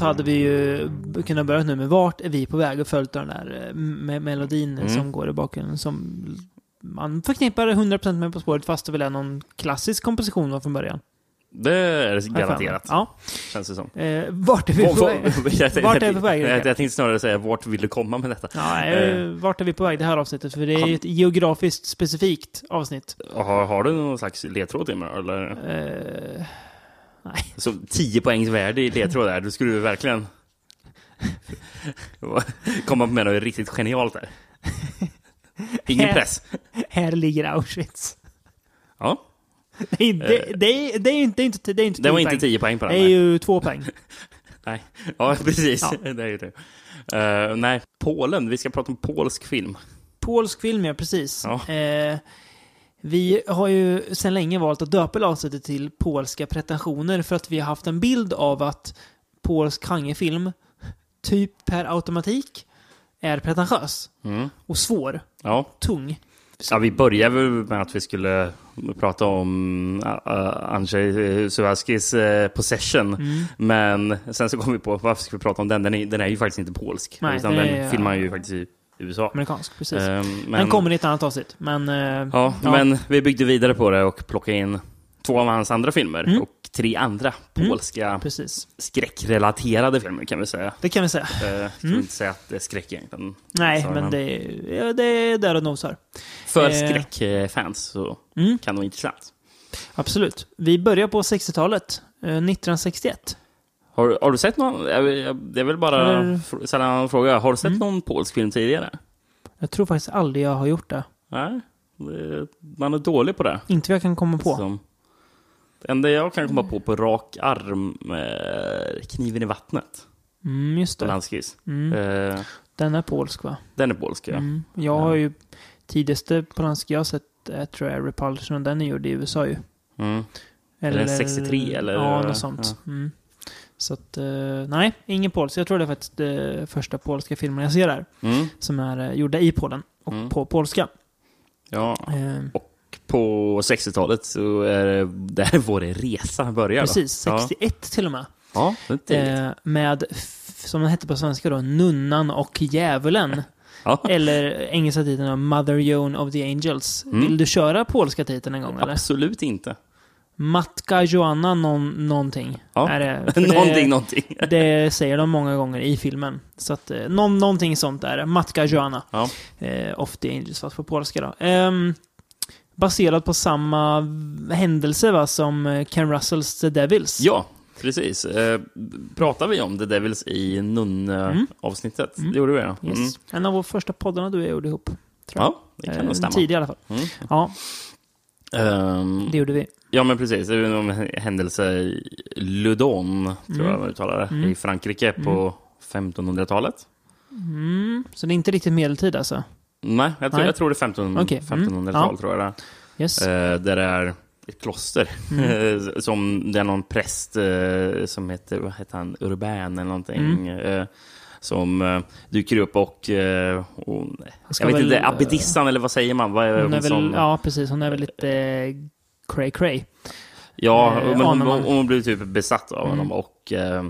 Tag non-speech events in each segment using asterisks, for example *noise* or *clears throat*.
så hade vi ju kunnat börja nu med Vart är vi på väg och följt den där eh, melodin Mm. som går i bakgrunden som man förknippar 100% med På spåret fast det väl är någon klassisk komposition var från början. Det är garanterat, Ja. känns det som. Eh, vart är vi på väg? *laughs* Vart är vi på väg? Jag, jag tänkte snarare säga, vart vill du komma med detta? Ja, eh, vart är vi på väg det här avsnittet? För det är ju ett geografiskt specifikt avsnitt. Har, har du någon slags ledtråd till mig eller? Eh, nej. Så 10 poängs värde i ledtråd där, då skulle du verkligen *laughs* komma med något riktigt genialt där. *laughs* Ingen Här- press. Här ligger Auschwitz. Ja, Nej, det, det, är- det är inte, det är inte, det är inte det var inte poäng. 10 poäng på Det den. är nej. ju två poäng. *laughs* Nej. Ja, precis. Ja. Det är ju det. Eh, nej, Polen. Vi ska prata om polsk film. Polsk film, ja precis. Ja. Eh, vi har ju sedan länge valt att döpa avsnittet till polska pretensioner för att vi har haft en bild av att polsk genrefilm, typ per automatik, är pretentiös Mm. och svår, Ja. tung. ja, vi började väl med att vi skulle prata om uh, Andrzej Suwaskis uh, Possession. Mm. Men sen så kom vi på, varför ska vi prata om den? Den är, den är ju faktiskt inte polsk. Nej, utan den är- filmar ju faktiskt i USA. Amerikansk, precis. Eh, Den kommer i ett annat avsnitt, men... eh, Ja, men vi byggde vidare på det och plockade in två av hans andra filmer Mm. och tre andra polska Precis. skräckrelaterade filmer kan vi säga. Det kan vi säga. Eh, Jag tror inte säga att det är skräck egentligen. Nej, men det, är- ja, det är där och nosar. För Eh. skräckfans så Mm. kan det vara intressant. Absolut. Vi börjar på 60-talet. eh, 1961. Har, har du sett någon? Det är väl bara Eller- sällan en fråga. Har du sett Mm. någon polsk film tidigare? Jag tror faktiskt aldrig jag har gjort det. Nej, man är dålig på det. Inte vad jag kan komma på. Som, det enda jag kan komma på på rak arm är Kniven i vattnet. Mm, just det. Polanskis. Mm. Eh, Den är polsk va? den är polsk, ja. Mm. Jag har ju tidigaste Polanski jag har sett är, tror jag Repulsion och den är gjord i USA ju. Mm. Är den 63 eller? Ja, något sånt. Mm. Så att, eh, nej, ingen polsk. Jag tror det är faktiskt det första polska filmen jag ser där. Mm. Som är eh, gjorda i Polen och Mm. på polska. Ja, Eh, på 60-talet så är det där vår resa börjar. då. precis, Ja. 61 till och med. Ja, det är. Eh, med, som den hette på svenska då, Nunnan och Djävulen. *laughs* Ja. Eller engelska titeln Mother Joan of the Angels. Mm. Vill du köra polska titeln en gång eller? Absolut inte. Matka Joanna någon, någonting. Ja. Är det, *laughs* någonting, det, någonting. *laughs* det säger de många gånger i filmen. Så att, eh, någon, någonting sånt är det. Matka Joanna. Ja. Eh, of the Angels, fast på polska då. Ehm, baserad på samma händelse va, som eh, Ken Russells The Devils. ja, precis. Eh, pratar vi om The Devils i Nun-avsnittet? Mm. Det gjorde vi, ja. Mm. Yes. En av våra första poddarna du och jag gjorde ihop. Tror jag. Ja, det kan Eh, nog stämma. Tidig i alla fall. Mm. Ja, Ehm, det gjorde vi. Ja, men precis. Det är ju en händelse i Ludon, tror Mm. jag man uttalar det, Mm. i Frankrike på 1500-talet. Mm. Så det är inte riktigt medeltid alltså? Nej, jag tror, Nej. jag tror det är 15, Okej, mm. 1500-tal, Ja. tror jag det är. Yes. Eh, där det är ett kloster. Mm. *laughs* som det är någon präst eh, som heter, vad heter han, Urban eller någonting. Eh, som eh, dyker upp och, eh, och jag vet väl, inte, abbedissan eller vad säger man? Vad är Hon hon är väl, som, ja, precis. Hon är väl lite eh, cray cray. ja, eh, men hon, hon, blir typ besatt av Mm. honom och eh,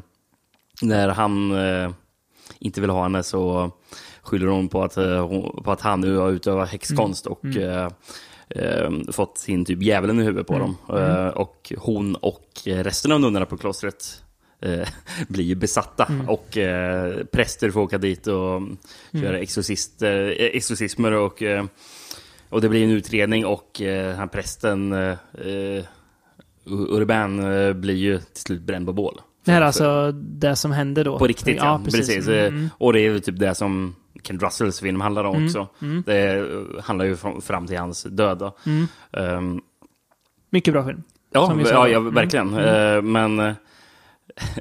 när han eh, inte vill ha henne så skyller hon på att, eh, på att han nu har utövat häxkonst och Mm. eh, eh, fått sin typ djävulen i huvudet på Mm. dem. Eh, och hon och resten av nunnorna på klostret *laughs* blir ju besatta Mm. och eh, präster får åka dit och göra exorcist, eh, exorcismer och, eh, och det blir en utredning och eh, här prästen eh, eh, Urban eh, blir ju till slut bränd på bål. Det här är alltså det som hände då? På riktigt, ja. precis. Eh, Mm. Och det är ju typ det som Ken Russells film handlar om Mm, också. mm. Det handlar ju fram- till hans död. Mm. Ehm, Mycket bra film. ja, ja, ja, Mm, verkligen. mm. Eh, men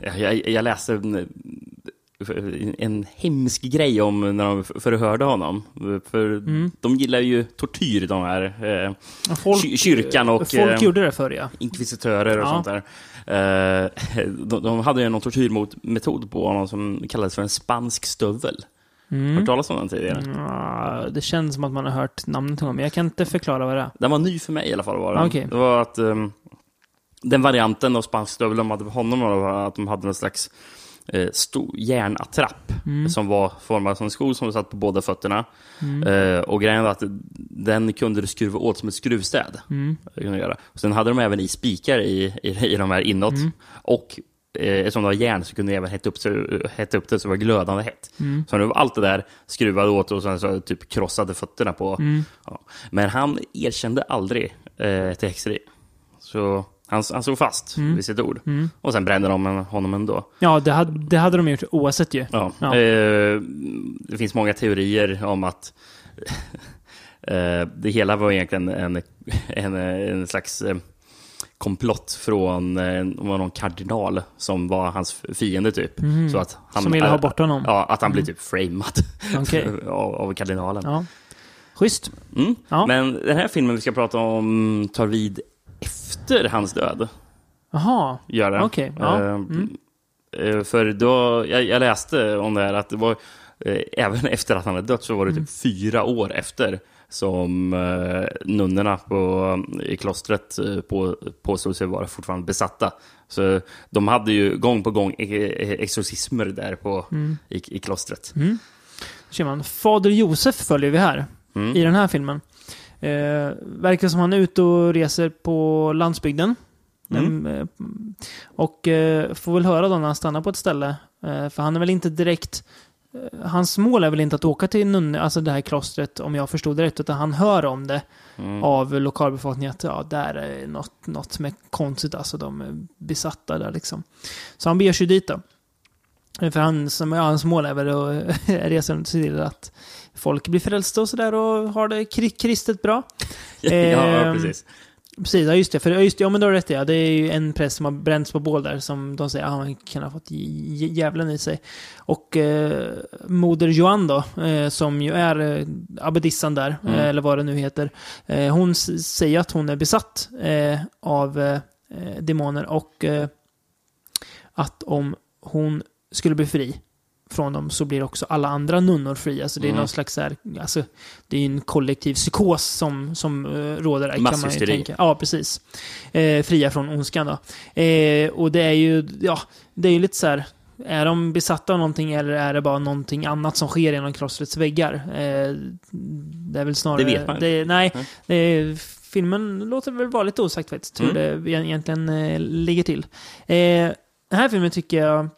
*laughs* jag, jag läste en, hemsk grej om när de förhörde honom. För Mm. de gillar ju tortyr, de här eh, Folk, ky- kyrkan och folk eh, gjorde det förr ja. inkvisitörer och Ja. sånt där. Eh, de, de hade ju någon tortyrmetod på honom som kallades för en spansk stövel. Mm. hört talas om den tidigare? Ja, det känns som att man har hört namnet gång, men jag kan inte förklara vad det är. Den var ny för mig i alla fall. Var den. Okej. Det var att ehm, den varianten av spansk stövel de hade på honom var att de hade någon slags eh, stor järnattrapp som var formad som en sko som satt på båda fötterna. Eh, och grejen var att den kunde du skruva åt som ett skruvstäd. Det kunde du göra. Och sen hade de även i spikar i, i, i de här inåt. Och eh, eftersom det var järn så kunde du även hetta upp, så, hetta upp det så det var glödande hett. Så nu var allt det där skruvade åt och sen så typ krossade fötterna på. Ja. Men han erkände aldrig eh, till häxeri. Så han, han stod fast vid sitt ord. Och sen brände de honom ändå. Ja, det hade, det hade de gjort oavsett ju. Ja. Ja. Eh, det finns många teorier om att *laughs* eh, det hela var egentligen en, en, en slags eh, komplott från eh, var någon kardinal som var hans fiende typ. Så att han. Som ville ha bort honom. Ja, att han blev typ framad *laughs* Okej. av, av kardinalen. Ja. Schysst. Mm. Ja. Men den här filmen vi ska prata om tar vid efter hans död. Jaha. Okej, ja. Eh, eh, För då, jag, jag läste om det här att det var, eh, även *laughs* efter att han hade dött så var det Mm. typ fyra år efter som nunnorna på, i klostret på, påstod sig vara fortfarande besatta. Så de hade ju gång på gång e- e- exorcismer där på, Mm. i, i klostret. Ser man. Fader Josef följer vi här. Mm. I den här filmen. Eh, verkar som han är ute och reser på landsbygden. Mm. Eh, och eh, får väl höra då när han stannar på ett ställe. Eh, för han är väl inte direkt... Eh, hans mål är väl inte att åka till Nunne, alltså det här klostret, om jag förstod det rätt, utan han hör om det Mm. av lokalbefolkningen att ja, där är något, något som är konstigt, alltså de är besatta där liksom. Så han beger sig dit då. Eh, För han, som, ja, hans mål är väl att *laughs* resa runt och se till att folk blir frälsta och sådär och har det kri- kristet bra. *laughs* ja, Ehm, precis. Precis, ja just det. För, ja, just det, ja men då har rätt ja. Det är ju en präst som har bränts på bål där som de säger, ja han kan ha fått dj- dj- djävulen i sig. Och eh, moder Joan då, eh, som ju är eh, abbedissan där, Mm. eh, eller vad det nu heter. Eh, hon säger att hon är besatt eh, av eh, eh, demoner och eh, att om hon skulle bli fri från dem så blir också alla andra nunnor fria. Alltså det är Mm. någon slags så här, alltså, det är en kollektiv psykos som, som uh, råder där. kan man ju tänka. Ja, precis. Eh, fria från ondskan då. Eh, och det är ju, ja, det är ju lite så här, är de besatta av någonting eller är det bara någonting annat som sker genom klostrets väggar? Eh, det är väl snarare... Det vet man det, Nej, Nej. det är, filmen låter väl vara lite osagt faktiskt, hur Mm. det egentligen eh, ligger till. Eh, den här filmen tycker jag...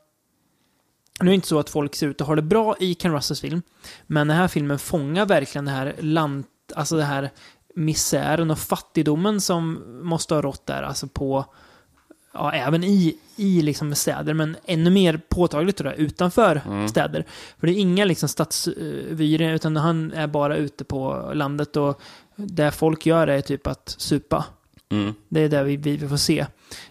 Nu är det inte så att folk ser ut att ha det bra i Ken Russells film, men den här filmen fångar verkligen det här land... Alltså det här misären och fattigdomen som måste ha rått där, alltså på... Ja, även i, i liksom städer, men ännu mer påtagligt tror jag, utanför Mm. städer. För det är inga liksom stadsvyer, utan han är bara ute på landet och det folk gör är typ att supa. Mm. Det är det vi, vi får se.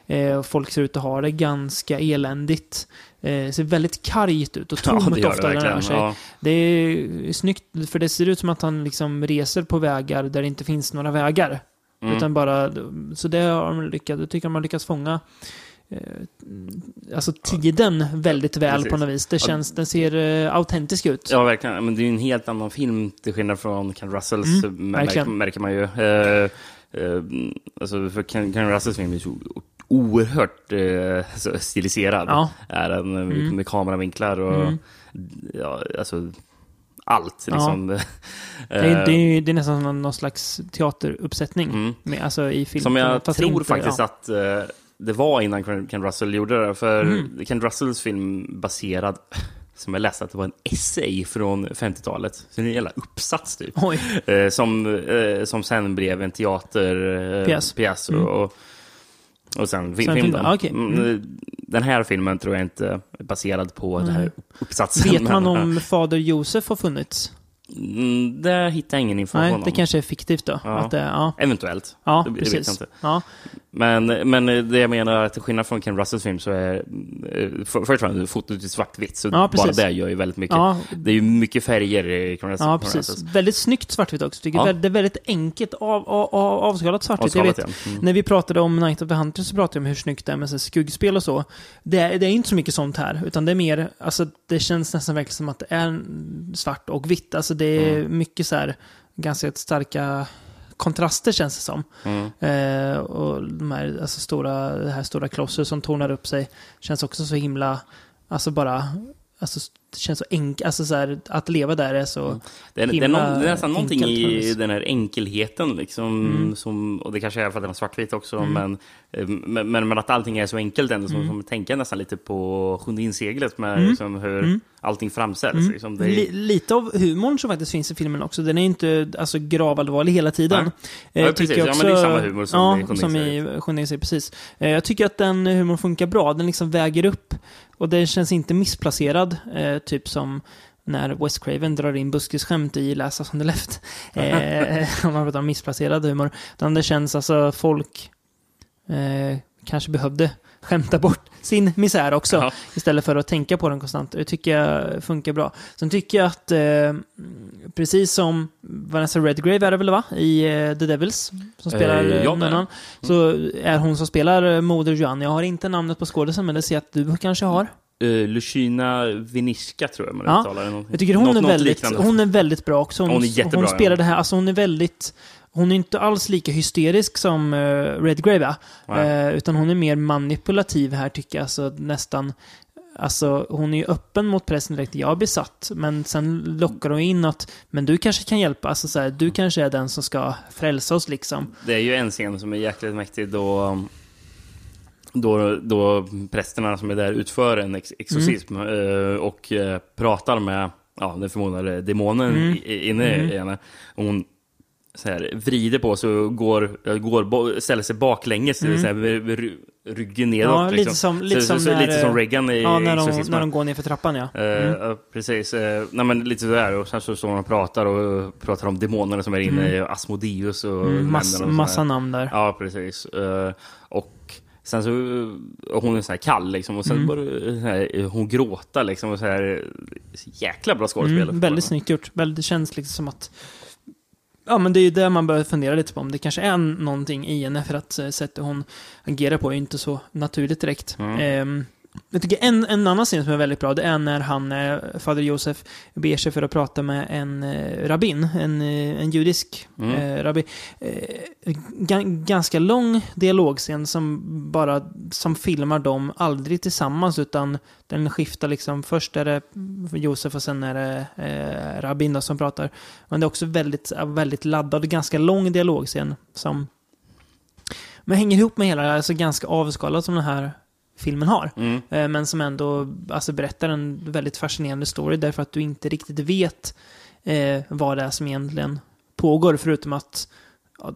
Eh, folk ser ut att ha det ganska eländigt. Eh, ser väldigt kargt ut och *laughs* Ja, tomt det gör ofta det verkligen. sig. Ja. Det är snyggt, för det ser ut som att han liksom reser på vägar där det inte finns några vägar. Mm. Utan bara, så det har de lyckats, jag tycker de har lyckats fånga eh, alltså tiden väldigt väl precis. på något vis. Det Ja. känns, den ser eh, autentisk ut. Ja, verkligen. Men det är ju en helt annan film till skillnad från Ken Russells, Mm, märker, verkligen. märker man ju. Eh, eh, alltså, för Ken, Ken Russells film är så oerhört eh, alltså, stiliserad. Ja. Är den, med, Mm. med kameravinklar och Mm. ja, alltså, allt. Ja. Liksom. Det, är, *laughs* det, är, det är nästan som någon slags teateruppsättning. Mm. Med, alltså i film. Som jag Fast tror inte- faktiskt ja. att eh, det var innan Ken Russell gjorde det. För Mm. Ken Russells film baserad, *laughs* som jag läste att det var en essay från 50-talet. Så det är en jävla uppsats typ. Eh, som, eh, som sen blev en teaterpjäs. Eh, Mm. och, och, sen, Sen film. film, då. ah, okej. Mm, Den här filmen tror jag inte är baserad på den här uppsatsen. Vet man om *laughs* Fader Josef har funnits? Mm, där hittar jag ingen information Nej, det om. kanske är fiktivt då. Ja. Att det, ja, Eventuellt. ja det- det vet jag precis. inte. Ja, Men, men det jag menar är att till skillnad från Ken Russells film så är eh, för, först och främst fotot i svartvitt. Så Ja, bara precis. det gör ju väldigt mycket. ja, Det är ju mycket färger i Ken Russell. ja, precis. Väldigt snyggt svartvitt också. Tycker Ja. jag. Det är väldigt enkelt av, av, av, avskalat svartvitt. Jag Avskalat, vet, ja. Mm. När vi pratade om Night of the Hunter så pratade vi om hur snyggt det är med så skuggspel och så. Det är, det är inte så mycket sånt här, utan det är mer, alltså det känns nästan verkligen som att det är svart och vitt. Alltså det är Mm. mycket så här, ganska starka kontraster känns det som. Mm. Eh, och de här, alltså stora, det här stora klosser som tornar upp sig känns också så himla, alltså bara, alltså det känns så enkelt, alltså så här, att leva där är så Mm. Det är, det, är någon, det är nästan någonting i den här enkelheten, liksom, Mm. som, och det kanske är för att den är svartvit också, Mm. men, eh, men, men, att allting är så enkelt ändå, som, Mm. som tänker nästan lite på Sjunde inseglet med Mm. liksom, hur Mm. allting framställs. Mm. Liksom. Det är, Li, lite av humorn som faktiskt finns i filmen också. Den är inte alltså, gravallvarlig hela tiden. Eh, Ja, jag precis. tycker Ja, men det är samma humor som ja, i som i Sjunde inseglet, precis. Eh, jag tycker att den humorn funkar bra. Den liksom väger upp. Och den känns inte missplacerad. Eh, typ som när Wes Craven drar in buskisskämt i Läsa som det left. Eh, om man pratar om missplacerad humor. Utan det känns alltså folk eh, kanske behövde skämta bort sin misär också. Ja. Istället för att tänka på den konstant. Det tycker jag funkar bra. Sen tycker jag att, eh, precis som Vanessa Redgrave är det väl va? I eh, The Devils, som spelar Eh, eh, ja, nunnan. Så är hon som spelar eh, Moder Joanne. Jag har inte namnet på skådisen, men det ser jag att du kanske har. Uh, Lucina Viniska tror jag man Ja. uttalar. Jag tycker hon, Något- är, väldigt, hon är väldigt bra också. Hon, Hon är jättebra, hon ja. spelar det här, alltså hon är väldigt... Hon är inte alls lika hysterisk som uh, Redgrave är. Nej. Eh, utan hon är mer manipulativ här tycker jag. Alltså nästan... Alltså hon är ju öppen mot pressen direkt. Jag är besatt. Men sen lockar hon in att men du kanske kan hjälpa. Alltså så här, du kanske är den som ska frälsa oss liksom. Det är ju en scen som är jäkligt mäktig då, då, då prästerna som är där utför en ex exorcism Mm. eh, och eh, pratar med ja, den förmodade demonen Mm. inne Mm. i henne. Och hon så här, vrider på sig och går, eh, går, ställer sig baklänges, Mm. så här, ryggen nedåt. Ja, lite liksom. som, lite så, som så, när, lite som Reagan i Ja, när de, när de går ner för trappan ja. Mm. ja, precis. Uh, nej, men lite sådär. Och sen så står de och pratar och pratar om demonerna som är inne Mm. Asmodeus och Mm, mass, massa namn där. Ja, precis. Eh, och sen så, hon är så här kall liksom, och sen Mm. börjar här, hon gråta liksom, och så här, jäkla bra skådespel. Mm, väldigt snyggt gjort. Det känns liksom som att... Ja, men det är ju det man bör fundera lite på. Om det kanske är någonting i henne för att eh, sättet hon agerar på är ju inte så naturligt direkt. Mm. Ehm, jag tycker en, en annan scen som är väldigt bra, det är när han, eh, fader Josef, ber sig för att prata med en eh, rabbin, en, eh, en judisk Mm. eh, rabbi. Eh, ga- ganska lång dialogscen som bara, som filmar dem aldrig tillsammans, utan den skiftar liksom, först är det Josef och sen är det eh, rabbin då som pratar. Men det är också väldigt, väldigt laddad ganska lång dialogscen som men hänger ihop med hela, alltså ganska avskalat som den här filmen har. Mm. Eh, Men som ändå alltså, berättar en väldigt fascinerande story därför att du inte riktigt vet eh, vad det är som egentligen pågår förutom att ja,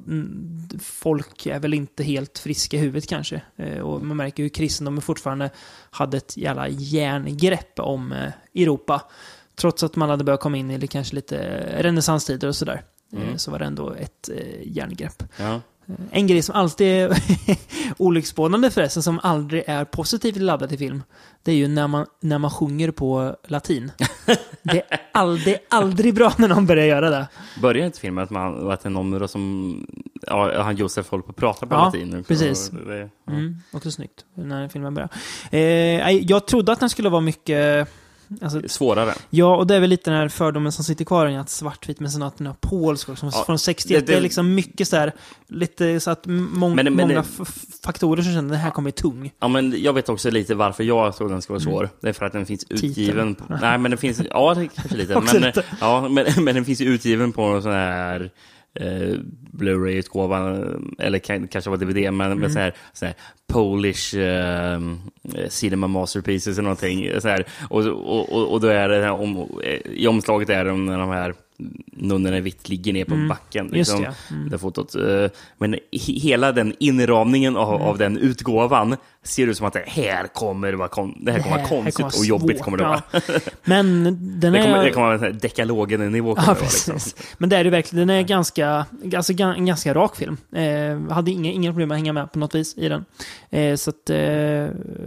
folk är väl inte helt friska i huvudet kanske. Eh, och man märker hur kristendomen fortfarande hade ett jävla järngrepp om eh, Europa. Trots att man hade börjat komma in i kanske lite renässanstider och sådär. Eh, Mm. Så var det ändå ett eh, järngrepp. Ja. En grej som alltid är *laughs* olycksbådande förresten, som aldrig är positivt laddad i film, det är ju när man, när man sjunger på latin. *laughs* Det är, all, det är aldrig bra när någon börjar göra det. Börjar inte filmen att, man, att det är någon som, ja, han Josef håller på att prata på Ja, latin precis. Det, ja. Mm, också snyggt när filmen börjar. Eh, jag trodde att den skulle vara mycket... Alltså, Svårare. ja, och det är väl lite den här fördomen som sitter kvar i att svartvit, den har polsk också, Ja, från 61. Det, det- är liksom mycket så här, lite så att mång, Men men många det- faktorer som känner att den här kommer bli tung. Ja, men jag vet också lite varför jag tror den ska vara svår. Det är för att den finns utgiven. På, nej, men den finns... *laughs* Ja, kanske lite. Men, lite. Ja, men, men den finns utgiven på en sån här eh, Blu-ray-utgåva, eller kan, kanske var DVD, men Mm. med sån här, sån här Polish eh, Cinema Masterpieces eller någonting. Så här. Och, och, och, då är det, här om, i omslaget är det när de här nunnorna i vitt ligger ner på Mm. backen. Just Liksom, det, ja. Mm. det fotot. Eh, Men he- hela den inramningen av, av den utgåvan ser ut som att det här kommer vara, kon- det här kommer vara konstigt kommer vara och jobbigt kommer det vara. ja. *laughs* Men den Det är... kommer, det kommer vara här dekalogen-nivå. Ja, det liksom. Men det är det verkligen. Den är ganska, alltså, en ganska rak film. Eh, hade inga, inga problem att hänga med på något vis i den. Eh, så att, eh,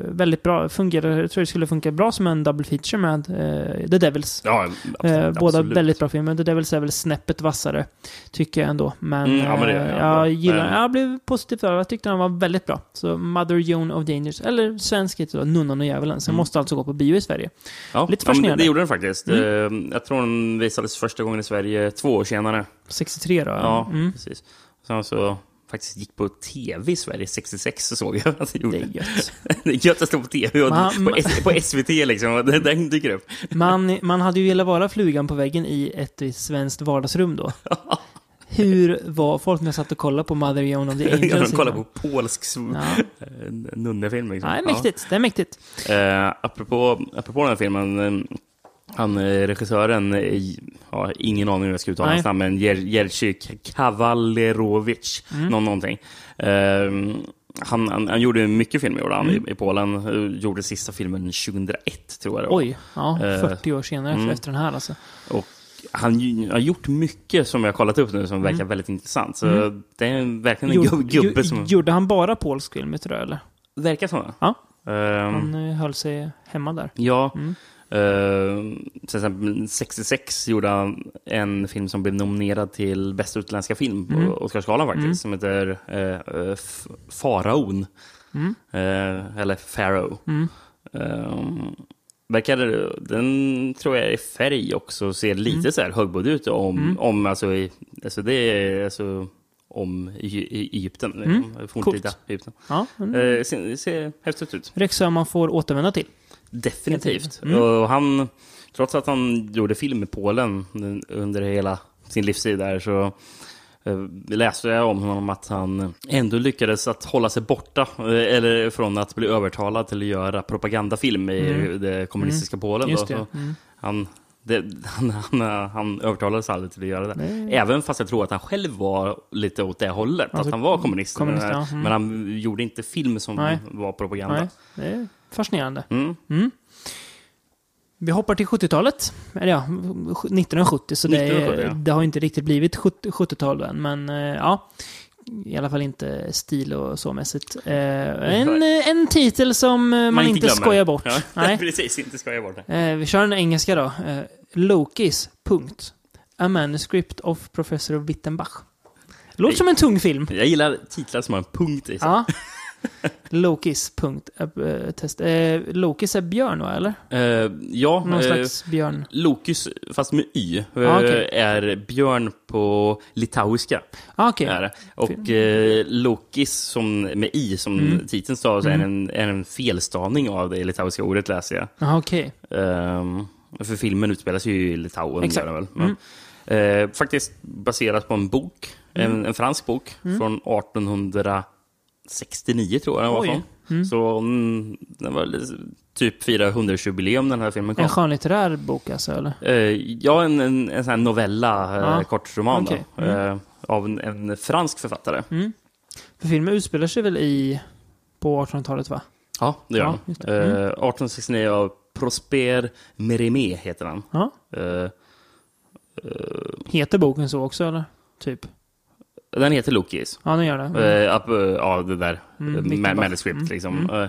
väldigt bra. Fungerar, jag tror det skulle funka bra som en double feature med eh, The Devils. Ja, Eh, absolut, båda absolut. väldigt bra filmer. The Devils är väl snäppet vassare, tycker jag ändå. Men, Mm, ja, men det eh, jag. jag gillar Men- Jag blev positivt överraskad. Jag tyckte den var väldigt bra. Så Mother Joan of Dangers, eller svensk heter det Nunnan och Djävulen. Sen Mm. måste alltså gå på bio i Sverige. Ja, lite ja, men det, fascinerande. det gjorde den faktiskt. Mm. Eh, Jag tror den visades första gången i Sverige två år senare. 63 då? Ja, Mm. precis. Som så faktiskt gick på tv i Sverige 66 så såg jag att det gjorde. Det är gött. *laughs* Det är gött att stå på tv och Man- på, på SVT liksom, den dyker upp. Man, man hade ju velat vara flugan på väggen i ett svenskt vardagsrum då. *laughs* Hur var folk när jag satt och kollade på Mother Young of the *laughs* Angels? Kollar innan? på polsk Ja. *laughs* nunnefilm. Liksom. Mäktigt. Det är mäktigt. Ja. Eh, apropå, apropå den här filmen, eh, han eh, regissören, eh, har ingen aning hur jag ska uttala hans namn, men Jer- Jerzy Kawalerovic, Mm. någon, någonting. Eh, han, han, han gjorde mycket filmer gjorde han, i, i Polen. Gjorde sista filmen 2001, tror jag det var. Oj, ja, Eh, 40 år senare mm. efter den här alltså. Och han har gjort mycket som jag har kollat upp nu som verkar väldigt intressant. Så det är verkligen en Gjorde- gub- gubbe som... Gjorde han bara polsk film, tror jag, eller? Verkar så. Ja. Ehm, Han eh, höll sig hemma där. Ja. Mm. Uh, till exempel 66 gjorde han en film som blev nominerad till bästa utländska film på Mm. Oscarsgalan faktiskt, som heter uh, Faraon. Mm. Eh, eller Pharaoh. Mm. Um, verkar, den tror jag är färg också, ser lite Mm. så här högbudd ut om, om alltså, i, alltså det är alltså om Egypten, forntida Coolt. Egypten. Ja, men Uh, ser, ser häftigt ut. regissör man får återvända till. Definitivt. Mm. Och han, trots att han gjorde film i Polen under hela sin livstid där så eh, läste jag om honom att han ändå lyckades att hålla sig borta eh, eller från att bli övertalad till att göra propagandafilm i Mm. det kommunistiska Polen. Just det. Mm. Han, det, han, han, han övertalades aldrig till att göra det. Nej. Även fast jag tror att han själv var lite åt det hållet. Alltså, att han var kommunist. kommunist, men, ja. Mm. men han gjorde inte film som Nej. var propaganda. Nej, det är fascinerande. Mm. Vi hoppar till 70-talet. Eller ja, 1970, så det, är, 1970, ja. det har inte riktigt blivit 70 70-tal än. Men eh, ja, i alla fall inte stil och så mässigt. Eh, en, en titel som eh, man, inte, glömmer. skojar bort. Ja, *laughs* Nej. precis, inte skojar bort vi kör en engelska då. Lokis, punkt. A manuscript of Professor Wittenbach. Låter som en tung film. Jag gillar titlar som har en punkt i sig. Ja. *laughs* *laughs* Lokis, punkt. Eh, test. Eh, Lokis är björn, va? Eller? Eh, ja, Någon slags björn. Lokus, fast med Y, Ah, okej. är björn på litauiska. Ah, Okej. Är. Och eh, Lokis som, med I som Mm. titeln stavas är, en, är en felstavning av det litauiska ordet läser jag. Jaha, okej. Ehm, för filmen utspelar sig ju i Litauen. Exakt. Väl? Men, eh, faktiskt baserat på en bok, en, en fransk bok från 1869 tror jag den var Oj. från. Så mm, den var typ 400-årsjubileum den här filmen kom. En skönlitterär bok alltså, eller? Eh, ja, en, en, en sån här novella, Ja. kortroman Okej. då, eh, av en, en fransk författare. För filmen utspelar sig väl i... På 1800-talet, va? Ja, det gör Ja, den. det. Mm. Eh, 1869 av Prosper Mérimée heter han. Ja. Eh, Heter boken så också, eller? Typ. Den heter Lokis. Ja, den gör det. Mm. Eh, up, eh, ja, det där Mm, mm, Wittenbach. manuscript Mm, liksom. Eh,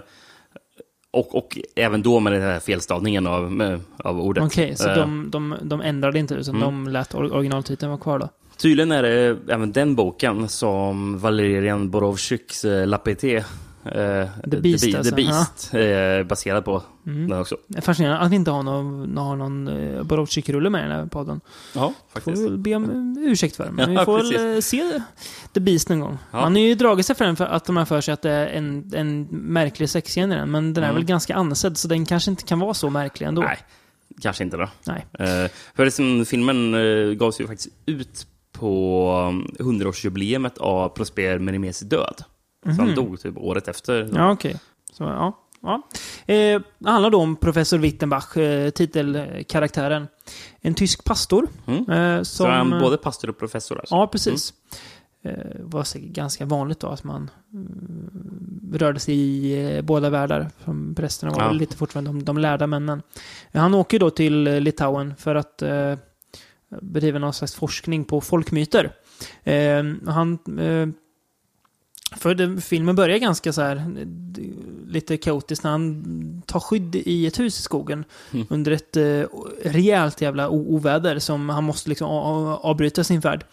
och, och även då med den här felstavningen av, med, av ordet. Okej, så Eh, de, de, de ändrade inte utan Mm. de lät or- originaltiteln vara kvar då? Tydligen är det även den boken som Valerian Borovtjuks eh, La Pété, eh, The Beast, The, alltså. The Beast eh, baserad på Mm. den också. Det är Fascinerande att vi inte har någon, har någon uh, Borovczyk-rulle med i den här podden. Ja, Får faktiskt. vi väl be om eh, ursäkt för. Men *laughs* Ja, vi får väl eh, se The Beast någon gång. Ja. Man har ju dragit sig för för att de har för sig att det är en, en märklig sexscen i den. Men den är Mm. väl ganska ansedd, så den kanske inte kan vara så märklig ändå. Nej, kanske inte då. Nej. Eh, förresten, filmen eh, gavs ju faktiskt ut på um, 100-årsjubileumet av Prosper Mérimées död. Så han dog typ året efter. Mhm. Ja, okej. Så, ja. ja. Eh, det handlar då om professor Wittenbach, eh, titelkaraktären. En tysk pastor. Mm. Eh, Så som, är han både pastor och professor alltså? Ja, precis. Eh, var säkert ganska vanligt då att man mm, rörde sig i eh, båda världar. Som prästerna var Ja. lite fortfarande de, de lärda männen. Eh, han åker då till eh, Litauen för att eh, bedriva någon slags forskning på folkmyter. Eh, han... För det, filmen börjar ganska så här lite kaotiskt när han tar skydd i ett hus i skogen Mm. under ett eh, rejält jävla oväder som han måste liksom avbryta sin färd.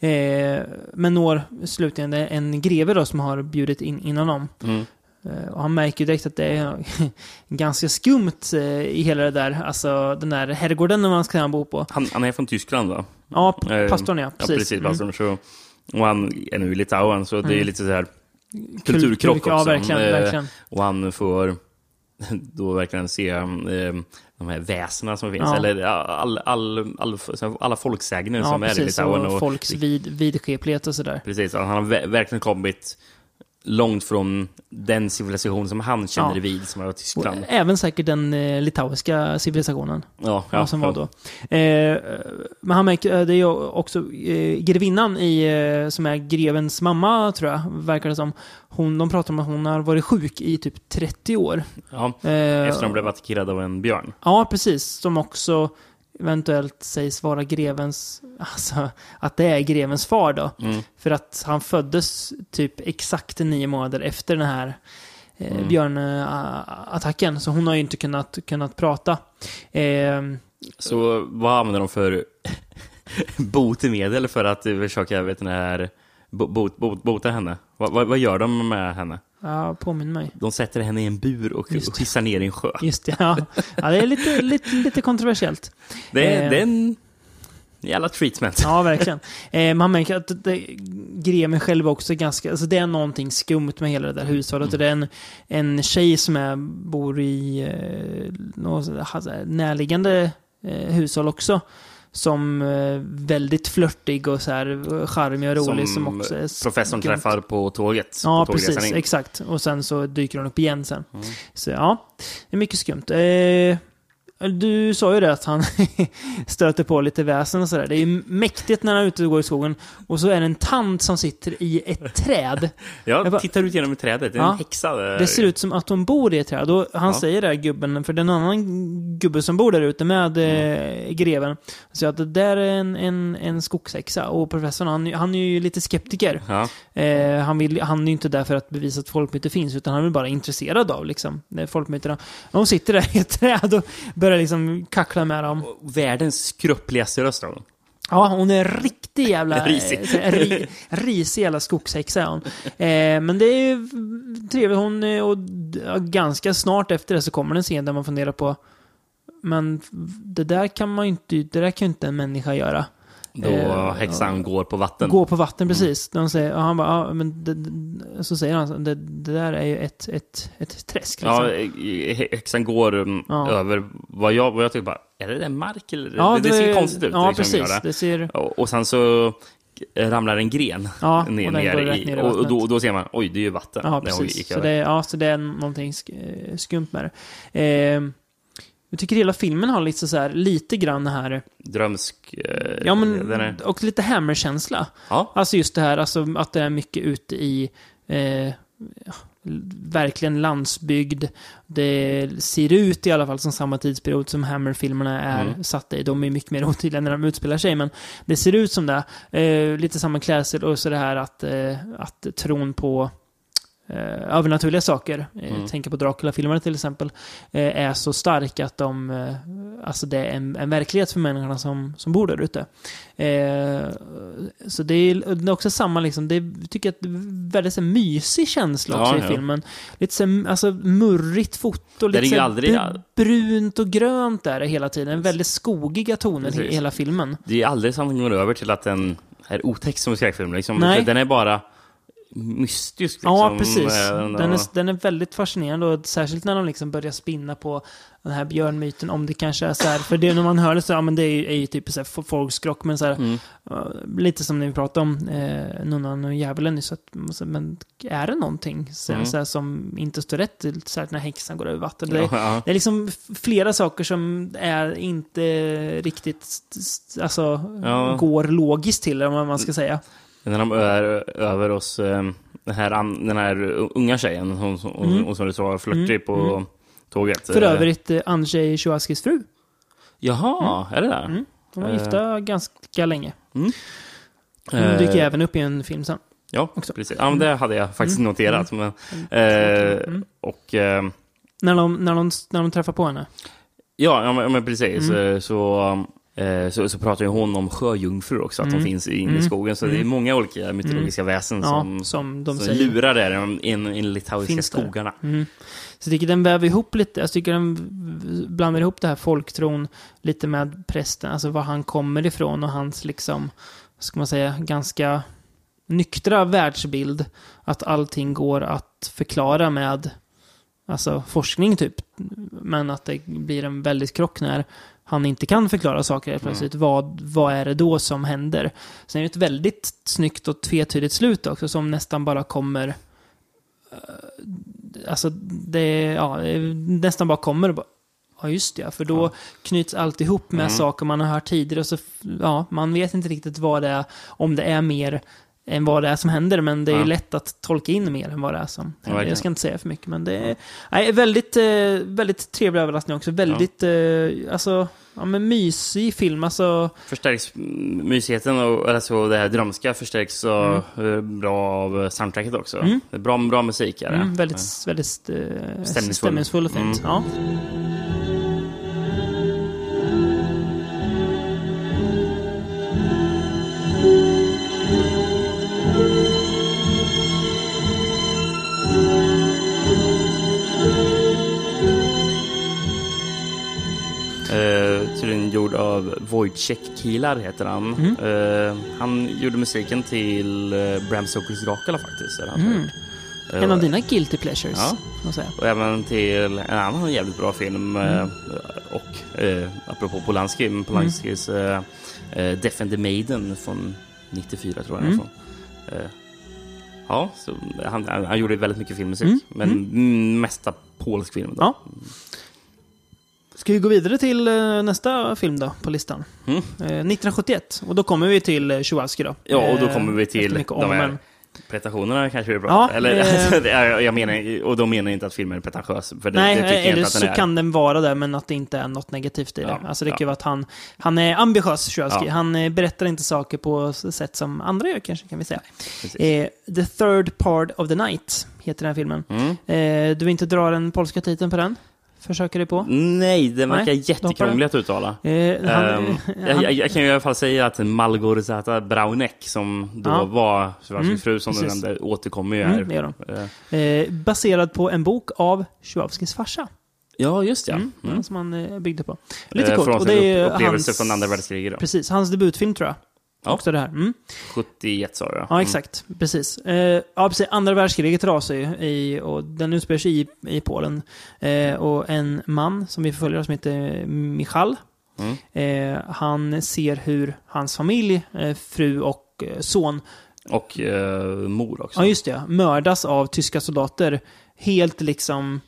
Eh, men når slutligen en greve då som har bjudit in, in honom. Mm. Eh, och han märker direkt att det är *laughs* ganska skumt eh, i hela det där. Alltså den där herrgården man ska bo på. Han, han är från Tyskland va? Ja, Eh, pastorn ja. Ja, Precis. precis. Mm. pastorn. Så, Och han är nu i Litauen, så det är Mm. lite så här kulturkrock också. Ja, verkligen. Eh, verkligen. Och han får *laughs* då verkligen se eh, de här väsena som finns, Ja. eller all, all, all, alla folksägner Ja, som är i precis. Litauen. Och folks vid, vidskeplighet och sådär. Precis, han har ver- verkligen kommit långt från den civilisation som han känner Ja. vid, som var Och Tyskland. även säkert den eh, litauiska civilisationen. Ja, Ja, som var då. Eh, men han märker, eh, det är ju också eh, grevinnan i, eh, som är grevens mamma, tror jag, verkar det som. Hon, de pratar om att hon har varit sjuk i typ 30 år. Ja, Eh, efter att de blev attackerade av en björn. Ja, precis. Som också eventuellt sägs vara grevens, alltså att det är grevens far då. Mm. För att han föddes typ exakt nio månader efter den här eh, Mm. björnattacken. Så hon har ju inte kunnat, kunnat prata. Eh, Så vad använder de för *laughs* botemedel för att försöka, vet den här, bo- bot, bot, bota henne? Vad, vad, vad gör de med henne? Ja, påminn mig. De sätter henne i en bur och, skissar ner i en sjö. Just det, ja. ja det är lite, *laughs* lite, lite kontroversiellt. Det är, Eh. det är en jävla treatment. Ja, verkligen. Eh, man märker att det, Gremen själv också ganska, alltså det är någonting skumt med hela det där hushållet. Och det är en, en tjej som är, bor i eh, något alltså, närliggande eh, hushåll också. Som eh, väldigt flörtig och så här charmig och rolig. Som, Som också är Professorn skumt. träffar på tåget. Ja, på precis. in. Exakt. Och sen så dyker hon upp igen sen. Mm. Så ja, det är mycket skumt. Eh, du sa ju det att han *laughs* stöter på lite väsen och sådär. Det är ju mäktigt när han är ute och går i skogen. Och så är det en tant som sitter i ett *laughs* träd. Jag Jag bara- tittar ut genom trädet, det är Ja. en häxa. Det ser ut som att hon bor i ett träd. Och han Ja. säger det, gubben, för det är en annan gubbe som bor där ute med eh, greven. Så att det där är en, en, en skogshäxa. Och professorn, han, han är ju lite skeptiker. Ja. Eh, han, vill, han är ju inte där för att bevisa att folkmyter finns, utan han är bara intresserad av liksom, eh, folkmyterna. Hon sitter där i ett träd och börjar liksom kackla med dem. Världens skruppligaste röst har hon. Ja, hon är en riktig jävla... *laughs* Risig. eh, ri, risig jävla skogshäxa är hon. Eh, men det är ju trevligt. Hon är, och ganska snart efter det så kommer en scen där man funderar på men det där kan man ju inte, det där kan ju inte en människa göra. Då Eh, häxan går på vatten. Gå på vatten, precis. De säger, och han bara, ja, men det, det, så säger han, det, det där är ju ett, ett, ett träsk. Liksom. Ja, hä- häxan går um, Ja. över vad jag, vad jag tycker bara, är det där mark eller? Ja, det, ser konstigt ut. Ja, liksom, precis. det. Ser... Och, och sen så ramlar en gren Ja, ner, och ner, går i, ner i och, då, då ser man, oj, det är ju vatten. Ja, precis. Så det, ja, så det är någonting eh, skumt med det. Eh, jag tycker hela filmen har lite så här, lite grann här, Drömsk. eh, ja men, är, och lite Hammer-känsla. ja, Alltså just det här, alltså att det är mycket ute i eh, verkligen landsbygd. Det ser ut i alla fall som samma tidsperiod som Hammer-filmerna är Mm. satta i. De är mycket mer *laughs* otydliga när de utspelar sig, men det ser ut som det. Eh, lite samma klädsel och så det här att, eh, att tron på eh, övernaturliga saker, eh, Mm. tänker på Dracula-filmerna till exempel, eh, är så stark att de, eh, alltså det är en, en verklighet för människorna som, som bor där ute. Eh, så det är, det är också samma, liksom, det är, jag tycker att det är väldigt så mysig känsla Ja, också i ja. filmen. Lite så alltså murrigt foto, lite så aldrig- br- brunt och grönt där hela tiden. Väldigt skogiga toner i hela filmen. det är aldrig den går över till att den är otäck som skräckfilm. Liksom. Nej. Den är bara mystisk. Liksom. Ja, precis. Eh, Den är, den är väldigt fascinerande och särskilt när de liksom börjar spinna på den här björnmyten. Om det kanske är så här, för det när man hör det så, ja men det är ju, är ju typ så här folkskrock, men så här, Mm. uh, lite som när vi pratade om eh, nunnan och djävulen nyss, att, så, men är det någonting så, Mm. så här, som inte står rätt till, så här, när häxan går över vatten? Det, Ja, ja. det är liksom flera saker som är inte riktigt, alltså, Ja. går logiskt till, om man ska säga. När de är över oss, eh, den här, den här unga tjejen, hon, hon, Mm. hon som du sa, flörtig Mm, på mm. tåget. För Eh, övrigt eh, Andrzej Sjuaskis fru. Jaha, är det där? Mm. De var gifta ganska länge. Hon Eh, dyker även upp i en film sen. Ja, också. precis. Ja, men det hade jag faktiskt Mm. noterat. Men, Mm. eh, och eh, När de, när, de, när de träffar på henne. ja, ja, men, men precis. Mm. Så, så, så pratar ju hon om sjöjungfrur också, att Mm. de finns inne Mm. i skogen. Så det är Mm. många olika mytologiska väsen Ja, som, som de som lurar där i in litauiska Finns skogarna. Mm. Så jag tycker den väver ihop lite, jag tycker den blandar ihop det här folktron lite med prästen, alltså var han kommer ifrån och hans liksom, ska man säga, ganska nyktra världsbild. Att allting går att förklara med alltså, forskning typ. Men att det blir en väldigt krock när han inte kan förklara saker helt plötsligt. Vad, vad är det då som händer? Sen är det ett väldigt snyggt och tvetydigt slut också som nästan bara kommer... eh, Alltså, det, ja, nästan bara kommer och bara, Ja, just det. För då Ja. knyts allt ihop med Mm. saker man har hört tidigare. Och så, ja, man vet inte riktigt vad det är, om det är mer än vad det är som händer. Men det är Ja. lätt att tolka in mer än vad det är som händer. verkligen. Jag ska inte säga för mycket, men det är nej, väldigt, eh, väldigt trevlig överraskning också. Väldigt, eh, alltså, ja men mysig film. Alltså, Förstärks mm, mysigheten och alltså det här drömska förstärks så eh, bra av soundtracket också. Mm. Bra, bra musik är det. mm, väldigt, väldigt Stämningsfull. stämningsfull och fint. Mm. Ja. Gjord av Wojciech Kilar heter han. Mm. Eh, han gjorde musiken till eh, Bram Stokers Dracula faktiskt. är Mm. Eh, En av dina guilty pleasures, Ja. Och även till en annan jävligt bra film. Mm. eh, Och eh, apropå Polanski, Polanskis eh, eh, Death and the Maiden från 94 tror jag Mm. Eh, Ja, han, han, gjorde väldigt mycket filmmusik. Mm. Men mm, mesta polsk film. Då. Ja. Ska vi gå vidare till eh, nästa film då, på listan? Mm. Eh, 1971. Och då kommer vi till eh, Tchaikovsky då. Ja, och då Eh, kommer vi till de här men- prestationerna kanske är bra. Ja, Eller, eh, *laughs* alltså, jag menar, och de menar inte att filmen är pretentiös. För det, Nej, det tycker eller så den är. kan den vara det, men att det inte är något negativt i det. Ja, alltså det kan ja. ju vara att han, han är ambitiös, Tchaikovsky. Ja. Han eh, berättar inte saker på sätt som andra gör, kanske, kan vi säga. Eh, the third part of the night heter den här filmen. Mm. Eh, du vill inte dra den polska titeln på den? Försöker du på? Nej, den verkar Nej, jättekrånglig att uttala. Eh, han, Ehm, jag, jag, jag kan ju i alla fall säga att Malgorzata Braunek, som då Ja. var Svarsky's Mm, fru, som du nämnde, återkommer ju Mm, här. det de. Eh, Eh, baserad på en bok av Tchaikovskys farsa. Ja, just det. Mm, Mm. Som han eh, byggde på. Lite Eh, coolt. Från Och det är upp- upplevelse hans, från andra världskriget. Precis, hans debutfilm tror jag. Ja. Också det här. Mm. 71 sa du, Ja, exakt. Precis. Eh, ja, precis. Andra världskriget rasar ju i, och den utspelar sig i, i Polen. Eh, och en man som vi förföljer som heter Michal. Mm. Eh, han ser hur hans familj, eh, fru och eh, son, Och eh, mor också. ja just det, mördas av tyska soldater. Helt liksom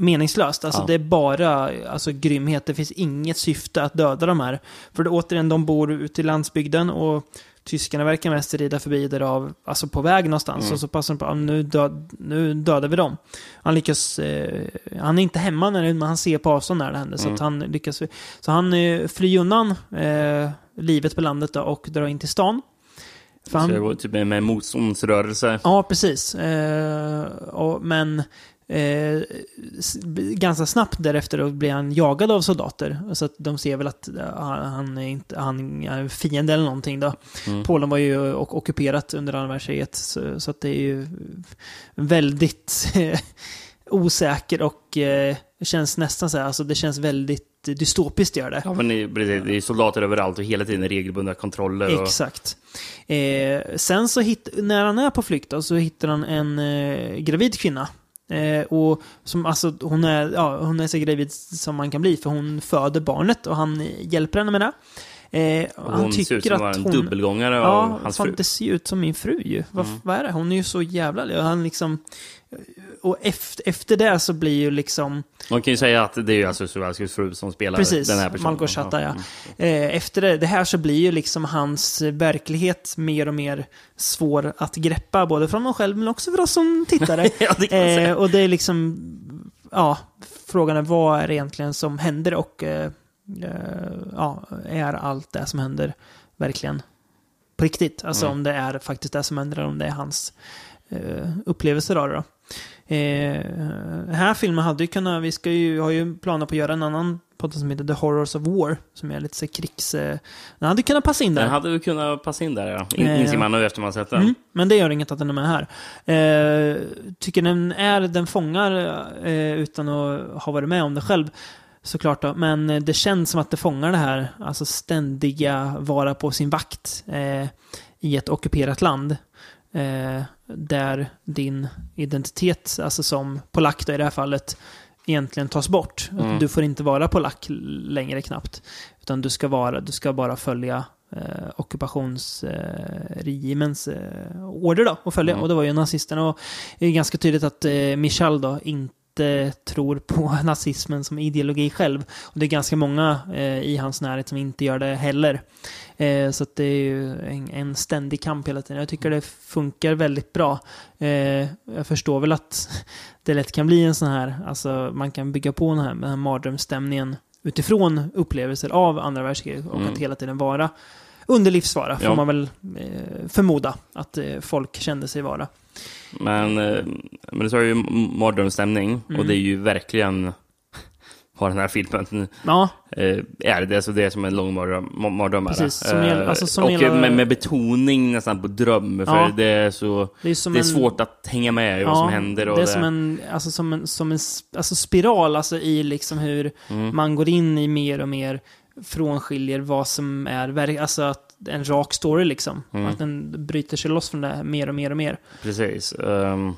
meningslöst. Alltså Ja. det är bara alltså, grymhet. Det finns inget syfte att döda de här. För det, återigen, de bor ute i landsbygden och tyskarna verkar mest rida förbi där av, alltså på väg någonstans. Mm. Och så passar de på, nu, död, nu dödar vi dem. Han lyckas, eh, han är inte hemma när det, men han ser på avstånd när det händer. Så Mm. att han lyckas, så han eh, flyr undan eh, livet på landet då, och drar in till stan. För Så han- det var typ med motståndsrörelse. Ja, precis. Eh, och, men eh, ganska snabbt därefter blir han jagad av soldater. Så att de ser väl att han är inte han är fiende eller någonting. Då. Mm. Polen var ju och, ockuperat under andra världskriget. Så, så att det är ju väldigt *laughs* osäker och eh, känns nästan så här, alltså det känns väldigt dystopiskt gör det. Ja, men det är soldater överallt och hela tiden regelbundna kontroller. Och, Exakt. Eh, sen så hit, när han är på flykt då, så hittar han en eh, gravid kvinna. Eh, och som, alltså, hon, är, ja, hon är så gravid som man kan bli för hon föder barnet och han hjälper henne med det. Eh, och han hon ser ut som att en dubbelgångare Ja, av hans fan, fru. det ser ut som min fru ju. Vad, Mm. vad är det? Hon är ju så jävla... Han liksom... Och efter, efter det så blir ju liksom... Man kan ju säga att det är ju alltså Suvalskis fru som spelar Precis, den här personen. Malgorzata, ja. Mm. Eh, efter det, det här så blir ju liksom hans verklighet mer och mer svår att greppa, både från honom själv men också för oss som tittare. *laughs* ja, det eh, och det är liksom, ja, frågan är vad är det egentligen som händer och eh, eh, ja, är allt det som händer verkligen på riktigt? Alltså Mm. om det är faktiskt det som händer eller om det är hans eh, upplevelser av det då. Eh, den här filmen hade ju kunnat, vi ska ju, har ju planer på att göra en annan podd som heter The Horrors of War, som är lite så krigs... Eh, den hade kunnat passa in där. Den hade kunnat passa in där, ja. In, Eh, inser man nu efter man sett den. Mm, men det gör inget att den är med här. Eh, tycker den är, den fångar eh, utan att ha varit med om det själv. Såklart då, men eh, det känns som att det fångar det här, alltså ständiga vara på sin vakt eh, i ett ockuperat land. Eh, där din identitet, alltså som polack då i det här fallet, egentligen tas bort. Mm. Du får inte vara polack längre knappt. Utan du ska, vara, du ska bara följa eh, ockupationsregimens eh, order då, och följa. Mm. Och det var ju nazisterna. Och det är ganska tydligt att eh, Michal då inte tror på *laughs* nazismen som ideologi själv. Och det är ganska många eh, i hans närhet som inte gör det heller. Eh, så det är ju en, en ständig kamp hela tiden. Jag tycker det funkar väldigt bra. Eh, jag förstår väl att *laughs* det lätt kan bli en sån här, alltså man kan bygga på den här, den här mardrömsstämningen utifrån upplevelser av andra världskriget och Mm. att hela tiden vara under livsfara, får Ja. man väl eh, förmoda att eh, folk kände sig vara. Men, eh, men du sa ju mardrömsstämning Mm. och det är ju verkligen *laughs* vad den här filmen Ja, eh, är. Det, alltså det är som en lång mardröm. ma- mardröm är det. Precis, som gäller- alltså som och gäller- med, med betoning nästan på dröm. För Ja. det är så... det är Det är en... svårt att hänga med i vad som händer. Och det är som en, alltså som en, som en alltså spiral alltså i liksom hur Mm. man går in i mer och mer frånskiljer vad som är alltså att en rak story liksom. Mm. Att den bryter sig loss från det här mer och mer och mer. Precis. Um,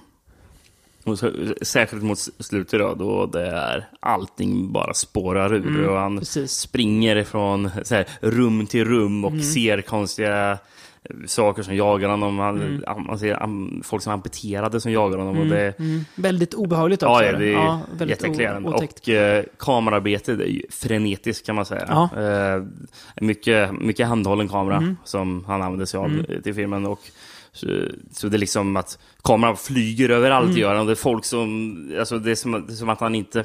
och så, särskilt mot slutet då, då det är allting bara spårar ur. Mm, och han Precis. springer från här, rum till rum och Mm. ser konstiga saker som jagar honom. Han, Mm. man ser folk som är amputerade som jagar honom. Och Mm, det, mm. Väldigt obehagligt också. ja, ja, det är o- otäckt. Och eh, kamerarbetet är ju frenetiskt kan man säga. Ja. Eh, mycket, mycket handhållen kamera Mm. som han använder sig av Mm. till filmen. Och, så, så det är liksom att kameran flyger överallt Mm. gör han. Och det är folk som, alltså det är som, det är som att han inte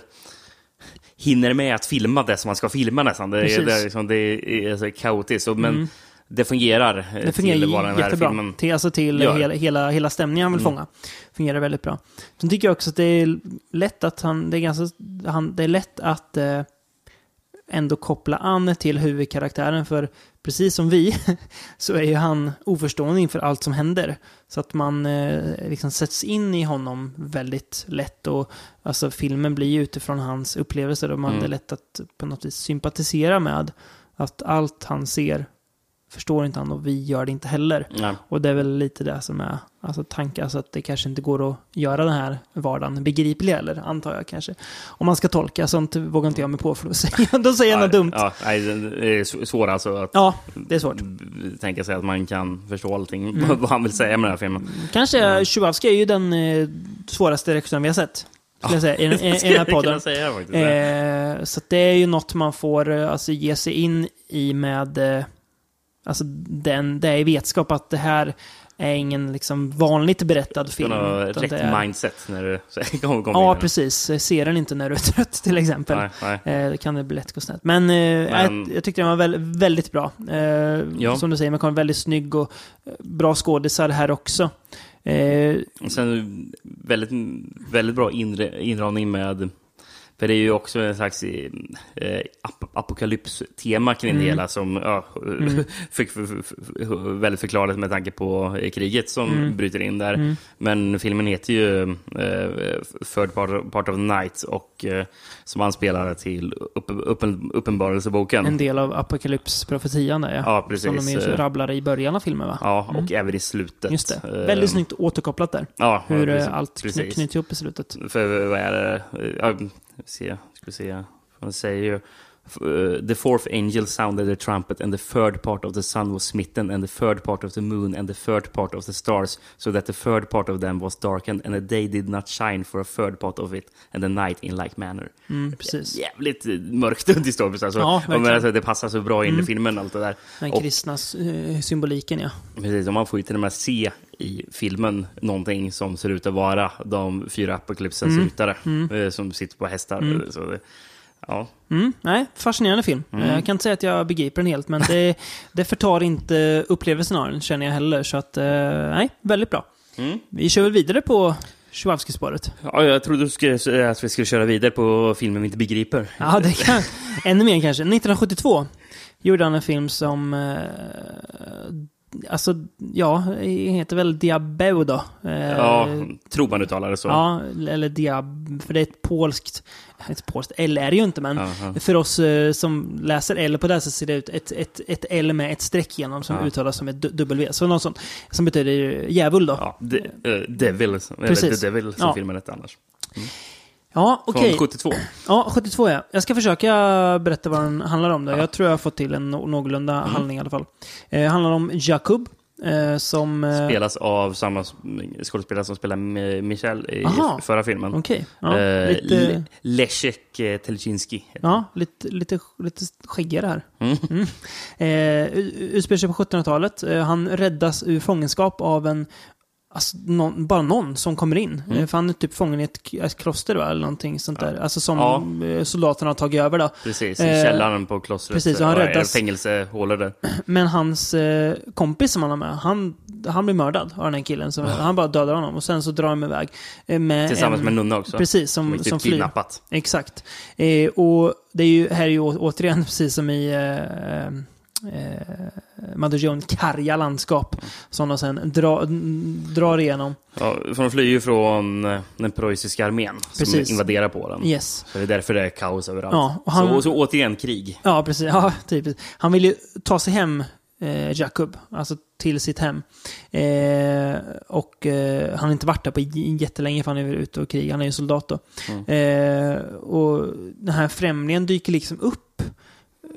hinner med att filma det som man ska filma nästan. Det, är, det, är, liksom, det är så kaotiskt. Och, men Mm. Det fungerar, eh, Det fungerar till vad den här jättebra. filmen Till, alltså till gör. hela, hela, hela stämningen han vill Mm. fånga. Fungerar väldigt bra. Sen tycker jag också att det är lätt att han, det är ganska, han, det är lätt att eh, ändå koppla an till huvudkaraktären. För precis som vi *laughs* så är ju han oförstående inför allt som händer. Så att man eh, liksom sätts in i honom väldigt lätt. Och alltså filmen blir ju utifrån hans upplevelser och man Mm. är lätt att på något vis sympatisera med att allt han ser förstår inte han och vi gör det inte heller. Ja. Och det är väl lite det som är alltså, tanken, alltså att det kanske inte går att göra den här vardagen begriplig heller, antar jag kanske. Om man ska tolka, sånt vågar inte jag mig på för då *laughs* säger då säger jag något dumt. Ja. Ja, nej, det är sv- svårt alltså att det är svårt. tänka sig att man kan förstå allting, Mm. vad han vill säga med den här filmen. Kanske Tjuvavski är ju den eh, svåraste regissören vi har sett. Skulle jag säga, i, i, *laughs* i den här podden. säga. Eh, så det är ju något man får eh, alltså, ge sig in i med eh, alltså, den, det är i vetskap att det här är ingen liksom, vanligt berättad film. Film, ha rätt är- mindset när du *laughs* kommer kom Ja, precis. Se den inte när du är trött *laughs* till exempel. Nej, nej. Eh, kan det bli lätt gå snett. Men, eh, Men- Jag, jag tyckte den var väl, väldigt bra. Eh, Ja. Som du säger, man vara väldigt snygg och eh, bra skådisar här också. Eh, Och sen väldigt, väldigt bra inre, inramning med för det är ju också en slags eh, ap apokalyps-tema kring det Mm. hela som ja, Mm. *laughs* fick för, för, för, väldigt förklarat med tanke på eh, kriget som Mm. bryter in där. Mm. Men filmen heter ju eh, Third part, part of the Night och eh, som anspelar till upp, uppen, Uppenbarelseboken. en del av apokalypsprofetian där ja. Ja, Som precis. de ju Eh, rabblar i början av filmen va? Ja, och Mm. även i slutet. Just det. Eh, Väldigt snyggt återkopplat där. Ja, Hur eh, precis, allt kny- knyts ihop i slutet. För vad är det? Se, ska se. Man säger ju... uh, The fourth angel sounded the trumpet and the third part of the sun was smitten and the third part of the moon and the third part of the stars so that the third part of them was darkened and the day did not shine for a third part of it and the night in like manner. Mm, precis. Jävligt eh, mörkt och dystopiskt alltså. Ja, men alltså. Det passar så bra in i Mm. filmen allt det där. Den kristna eh, symboliken ja. Precis, och man får ju till och med se i filmen någonting som ser ut att vara de fyra apokalypsens Mm. ryttare Mm. eh, som sitter på hästar. Mm. Så ja. Mm, nej, fascinerande film. Mm. Eh, Jag kan inte säga att jag begriper den helt, men det, *laughs* det förtar inte upplevelsen av den, känner jag heller. Så att, eh, nej, väldigt bra. Mm. Vi kör väl vidare på Tjuvavski-spåret. ja, jag trodde du skulle säga att vi skulle köra vidare på filmen vi inte begriper. Ja, det kan, *laughs* ännu mer kanske. 1972 gjorde han en film som alltså, ja, heter väl Diabeu då. Eh, Ja, tror man uttalar det så. Ja, eller Diab, för det är ett polskt, ett polskt L är det ju inte, men ja. för oss eh, som läser L på det här så ser det ut ett, ett, ett L med ett streck igenom som Ja. uttalas som ett W. Så något sånt, som betyder djävul då. Ja, de, eh, Devil, eller Precis. The Devil som Ja. filmen hette annars. Ja, okej. Från 72. Ja, 72 ja. Jag ska försöka berätta vad den handlar om då. Jag tror jag har fått till en nå- någorlunda Mm. handling i alla fall. Eh, handlar om Jakub. Eh, som... Eh, Spelas av samma skådespelare som spelade med Michel i Aha. förra filmen. Okej. Ja, Eh, lite, Le- Leszek eh, Telczynski. ja lite, lite, lite skäggigare här. Mm. Mm. Eh, utspelar sig på 1700-talet. Eh, han räddas ur fångenskap av en Alltså, någon, bara någon som kommer in. Mm. Eh, För han är typ fången i ett, ett kloster va, eller någonting sånt där. Alltså som Ja. eh, soldaterna har tagit över då. Precis, i Eh, källaren på klostret. precis, och han Ja, räddas- Fängelsehålor där. *clears throat* Men hans eh, kompis som han har med, han, han blir mördad av den här killen. Som, Han bara dödar honom och sen så drar de iväg. Eh, med Tillsammans en, med en nunna också. Precis, som som, typ som flyr. kidnappat. Exakt. Eh, och det är ju, här är ju å- återigen *laughs* precis som i Madeleine karga landskap. Som de sen dra, drar igenom. Ja, för de flyr ju från eh, den preussiska armén som Precis. invaderar Polen. Yes. Så det är därför det är kaos överallt. Ja, och han- så, så återigen krig. Ja, precis. Ja, typiskt. Han vill ju ta sig hem, eh, Jakub. Alltså till sitt hem. Eh, och eh, han har inte varit där på jättelänge för han är ute och krigar. Han är ju soldat då. Mm. Eh, och den här främlingen dyker liksom upp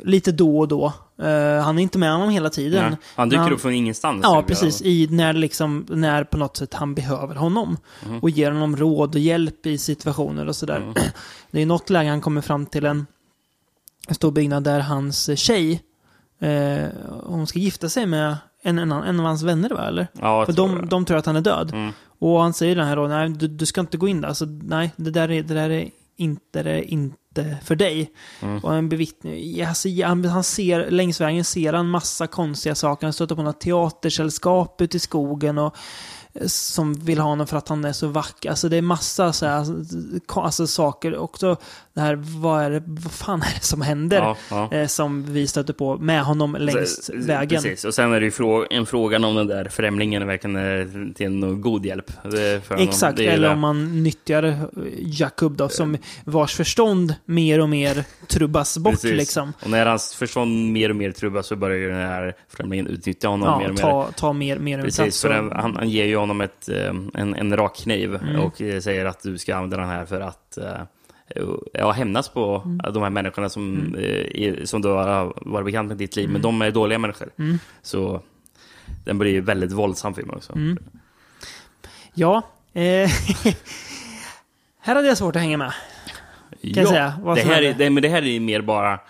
lite då och då. Eh, han är inte med honom hela tiden. Ja, han dyker han- upp från ingenstans. Ja, precis. I, när, liksom, när på något sätt han behöver honom. Mhm. Och ger honom råd och hjälp i situationer och sådär. Mm. *clears throat* Det är något läge han kommer fram till en, en stor byggnad där hans tjej, eh, hon ska gifta sig med en, en, en av hans vänner, va? Eller? Ja, För de, de tror att han är död. Mm. Och han säger den här då, nej du, du ska inte gå in där. Alltså, nej, det där är, det där är inte, det är inte för dig. Mm. Och en bevittning, alltså, han, han ser, längs vägen ser han massa konstiga saker. Han stöter på något teatersällskap ute i skogen och eh, som vill ha honom för att han är så vacker. Alltså det är massa så här, alltså, alltså, saker. Också det här, vad, är det, vad fan är det som händer? Ja, ja. Eh, som vi stöter på med honom längs Så- vägen. Precis, och sen är det ju frå- en frågan om den där främlingen verkligen är till någon god hjälp. Exakt, eller det. om man nyttjar eh, Jakub då, som vars förstånd mer och mer trubbas bort Precis. liksom. Och när hans förstånd mer och mer trubbas så börjar ju den här främlingen utnyttja honom mer Ja, och mer. ta, ta mer, mer och mer Precis, för och- den, han, han ger ju honom ett, eh, en, en rak kniv Mm. och eh, säger att du ska använda den här för att eh, ja, hämnas på Mm. de här människorna som, eh, är, som du har varit bekant med i ditt liv, men de är dåliga människor. Mm. Så den blir ju väldigt våldsam film också. Mm. Ja. Eh, *laughs* här hade jag svårt att hänga med. ja, jag säga, vad det, här är, det, men det här är mer bara...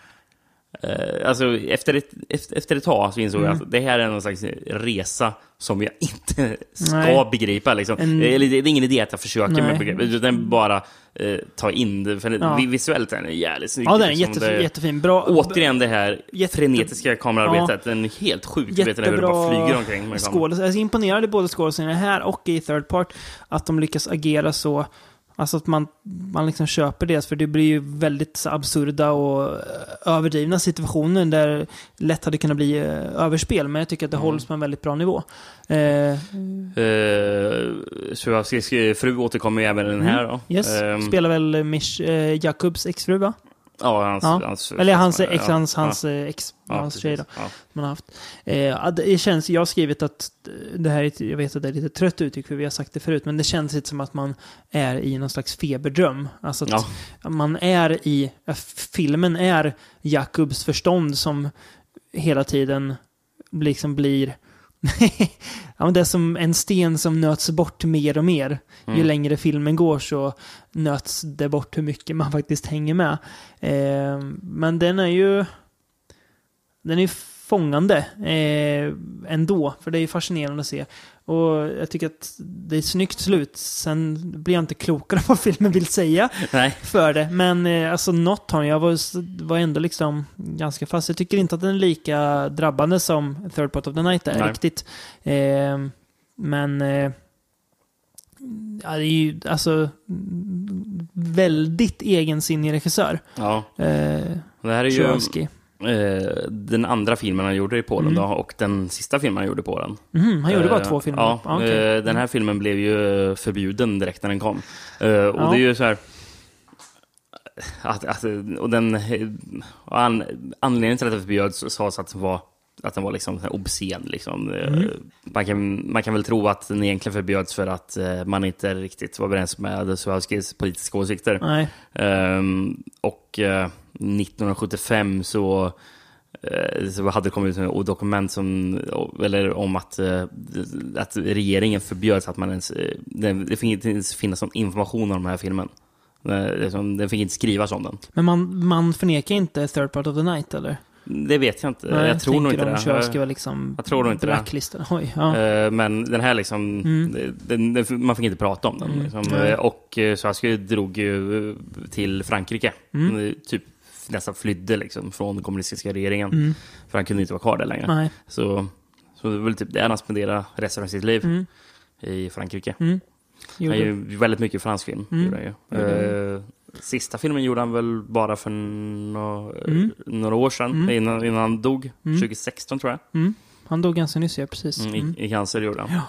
Eh, alltså efter ett, efter, efter ett tag så insåg jag Mm. att det här är någon slags resa som jag *laughs* inte ska Nej. begripa. Liksom. En- Eller, det är ingen idé att jag försöker Nej. med begrepp, utan bara eh, ta in det. För Ja. vi- visuellt är den jävligt snygg. Ja, den är liksom. jättefin. Det- jättefin. Bra. Återigen det här Jätte- frenetiska kamerarbetet. Den är helt sjuk. Du vet när det bara flyger omkring. Jag är imponerad i både skådespelarna här och i Third Part. Att de lyckas agera så... Alltså att man, man liksom köper det. För det blir ju väldigt absurda och eh, överdrivna situationer där lätt hade kunnat bli eh, överspel. Men jag tycker att det Mm. hålls på en väldigt bra nivå. Eh, Uh, Suavskis fru återkommer ju även den här. Då. Mm. yes. Ehm, Spelar väl Mish, eh, Jakubs exfru va? Ja, hans, Ja. hans, Eller hans ja, ex, hans, ja, hans eh, ex, ja, hans tjej då. Ja. man har haft. Eh, ja, det känns, jag har skrivit att det här är, jag vet att det är lite trött uttryck för vi har sagt det förut, men det känns lite som att man är i någon slags feberdröm. Alltså att Ja. man är i, ja, filmen är Jakubs förstånd som hela tiden liksom blir *laughs* ja, men det är som en sten som nöts bort mer och mer. Ju Mm. längre filmen går så nöts det bort hur mycket man faktiskt hänger med. Eh, men den är ju den är ju fångande eh, ändå, för det är ju fascinerande att se. Och jag tycker att det är ett snyggt slut. Sen blir jag inte klokare *laughs* vad filmen vill säga Nej. för det. Men eh, alltså något har jag var, var ändå liksom ganska fast. Jag tycker inte att den är lika drabbande som Third Part of the Night är Nej. riktigt. Eh, men eh, ja, det är ju alltså väldigt egensinnig regissör. Ja. Eh, Det här är ju... Chorowski. Eh, den andra filmen han gjorde i Polen då, och den sista filmen han gjorde i Polen. Mhm, han gjorde bara Eh, två filmer? Ja, Ah, okej. eh, den här filmen blev ju förbjuden direkt när den kom. Och Ja. det är ju så här... Att, att, och den, och an, anledningen till att den förbjöds sades att den var, att den var liksom obscen. Liksom. Mm. Man, kan, man kan väl tro att den egentligen förbjöds för att man inte riktigt var överens med Suwalskis politiska åsikter. Ehm, och eh, 1975 så, eh, så hade det kommit ett dokument som, eller om att, eh, att regeringen förbjöd att man ens, eh, det, fick inte ens finnas någon information om den här filmen. Den fick inte skrivas om den. Men man, man förnekar inte Third Part of the Night, eller? Det vet jag inte. Nej, jag tror nog inte de det. kör ska vara liksom Jag tror nog inte det. Oj, ja. Men den här liksom, Mm. den, den, man fick inte prata om den. Mm. Liksom. Eh, Och eh, Suwalski drog ju till Frankrike. Mm. Typ nästan flydde liksom från den kommunistiska regeringen. Mm. För han kunde inte vara kvar där längre. Nej. Så, så det var väl typ där han spenderade resten av sitt liv. Mm. I Frankrike. Mm. Han Gjorde- väldigt mycket fransk film. Mm. Eh, sista filmen gjorde han väl bara för nå- Mm. några år sedan. Mm. Innan, innan han dog. Mm. 2016 tror jag. Mm. Han dog ganska nyss, ja, precis. Mm, Mm. i, I cancer gjorde han. Ja.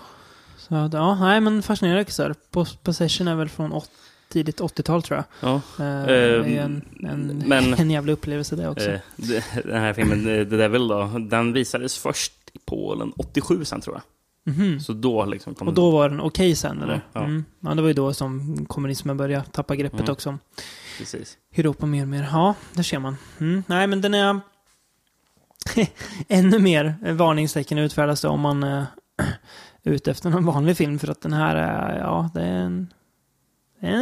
Så, ja, nej, men fascinerande. Pos- Possession är väl från åt, tidigt 80-tal, tror jag. Ja. Eh, det är ju en, Ehm, en, men- *laughs* en jävla upplevelse det också. Eh, det- den här filmen, eh, The Devil, då, den visades först i Polen 87 sen tror jag. Mhm. Så då liksom kom Och då var den okej sen, eller? Ja, ja. Mm. ja, det var ju då som kommunismen började tappa greppet Mm. också. Precis. Europa mer och mer. Ja, där ser man. Mm. Nej, men den är... *laughs* Ännu mer varningstecken utfärdas då om man *clears throat* är ute efter en vanlig film. För att den här är, ja, det är, en,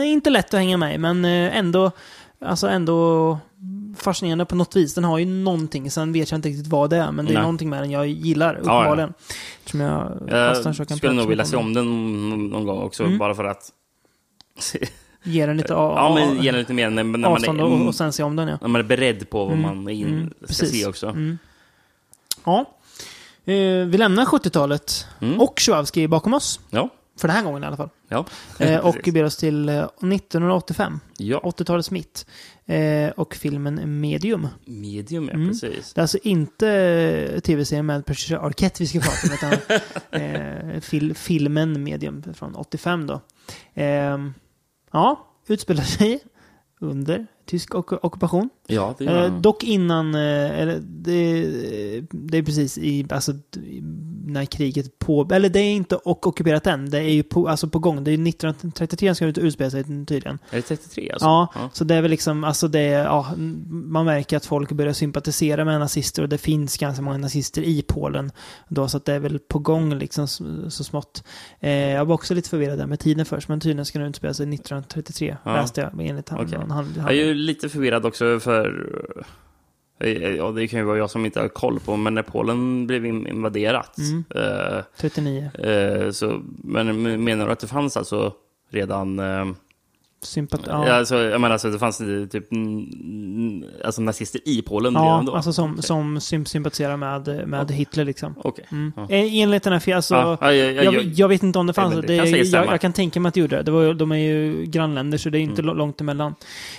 inte lätt att hänga med men eh, ändå, alltså ändå fascinerande på något vis. Den har ju någonting, sen vet jag inte riktigt vad det är, men det är Nej. någonting med den jag gillar, ja. uppenbarligen. Som jag fastnar Jag så jag skulle nog vilja se om den någon gång också, Mm. bara för att... *laughs* Ge den lite a- ja, men ge den lite mer när, när, man avstånd och, är, och sen se om den, ja. när man är beredd på vad Mm. man är in, Mm, ska precis. se också. Mm. Ja. Eh, vi lämnar 70-talet Mm. och Tchaikovsky bakom oss. Ja. För den här gången i alla fall. Ja. Eh, och ber oss till eh, 1985. ja. 80-talets mitt. Eh, och filmen Medium. Medium, ja, Mm. precis. Det är alltså inte eh, tv-serien med Patricia Arquette vi ska prata om, utan *laughs* eh, fil filmen Medium från 85 då. Eh, ja, utspelar sig under tysk ok ockupation. Ja, det gör Eh, han. dock innan, eh, eller det, det är precis i, alltså när kriget på, eller det är inte och ockuperat än, det är ju på, alltså på gång. Det är 1933 ska det utspela sig tydligen. Är det 33 alltså? Ja, ja. så det är väl liksom, alltså det är, ja, man märker att folk börjar sympatisera med nazister och det finns ganska många nazister i Polen då, så att det är väl på gång liksom så, så smått. Eh, jag var också lite förvirrad där med tiden först, men tydligen ska det utspela sig 1933, Ja. läste jag enligt han. Okej. han, han, ju lite förvirrad också för... eh, Ja, det kan ju vara jag som inte har koll på, men när Polen blev in- invaderat. Mm. eh, 39. eh, så, men menar du att det fanns alltså redan... eh, Sympat, ja. alltså, jag menar alltså det fanns typ mm, alltså nazister i Polen Ja, redan då? alltså som, Okej. som sym sympatiserar med, med Hitler liksom. Okej. Mm. Ja. Eh, Enligt den här, fi- alltså, Ja, ja, ja, ja, jag, jag- jag vet inte om det fanns. det det jag, stämma. jag kan tänka mig att det gjorde det. det var, de är ju grannländer så det är inte Mm. långt emellan.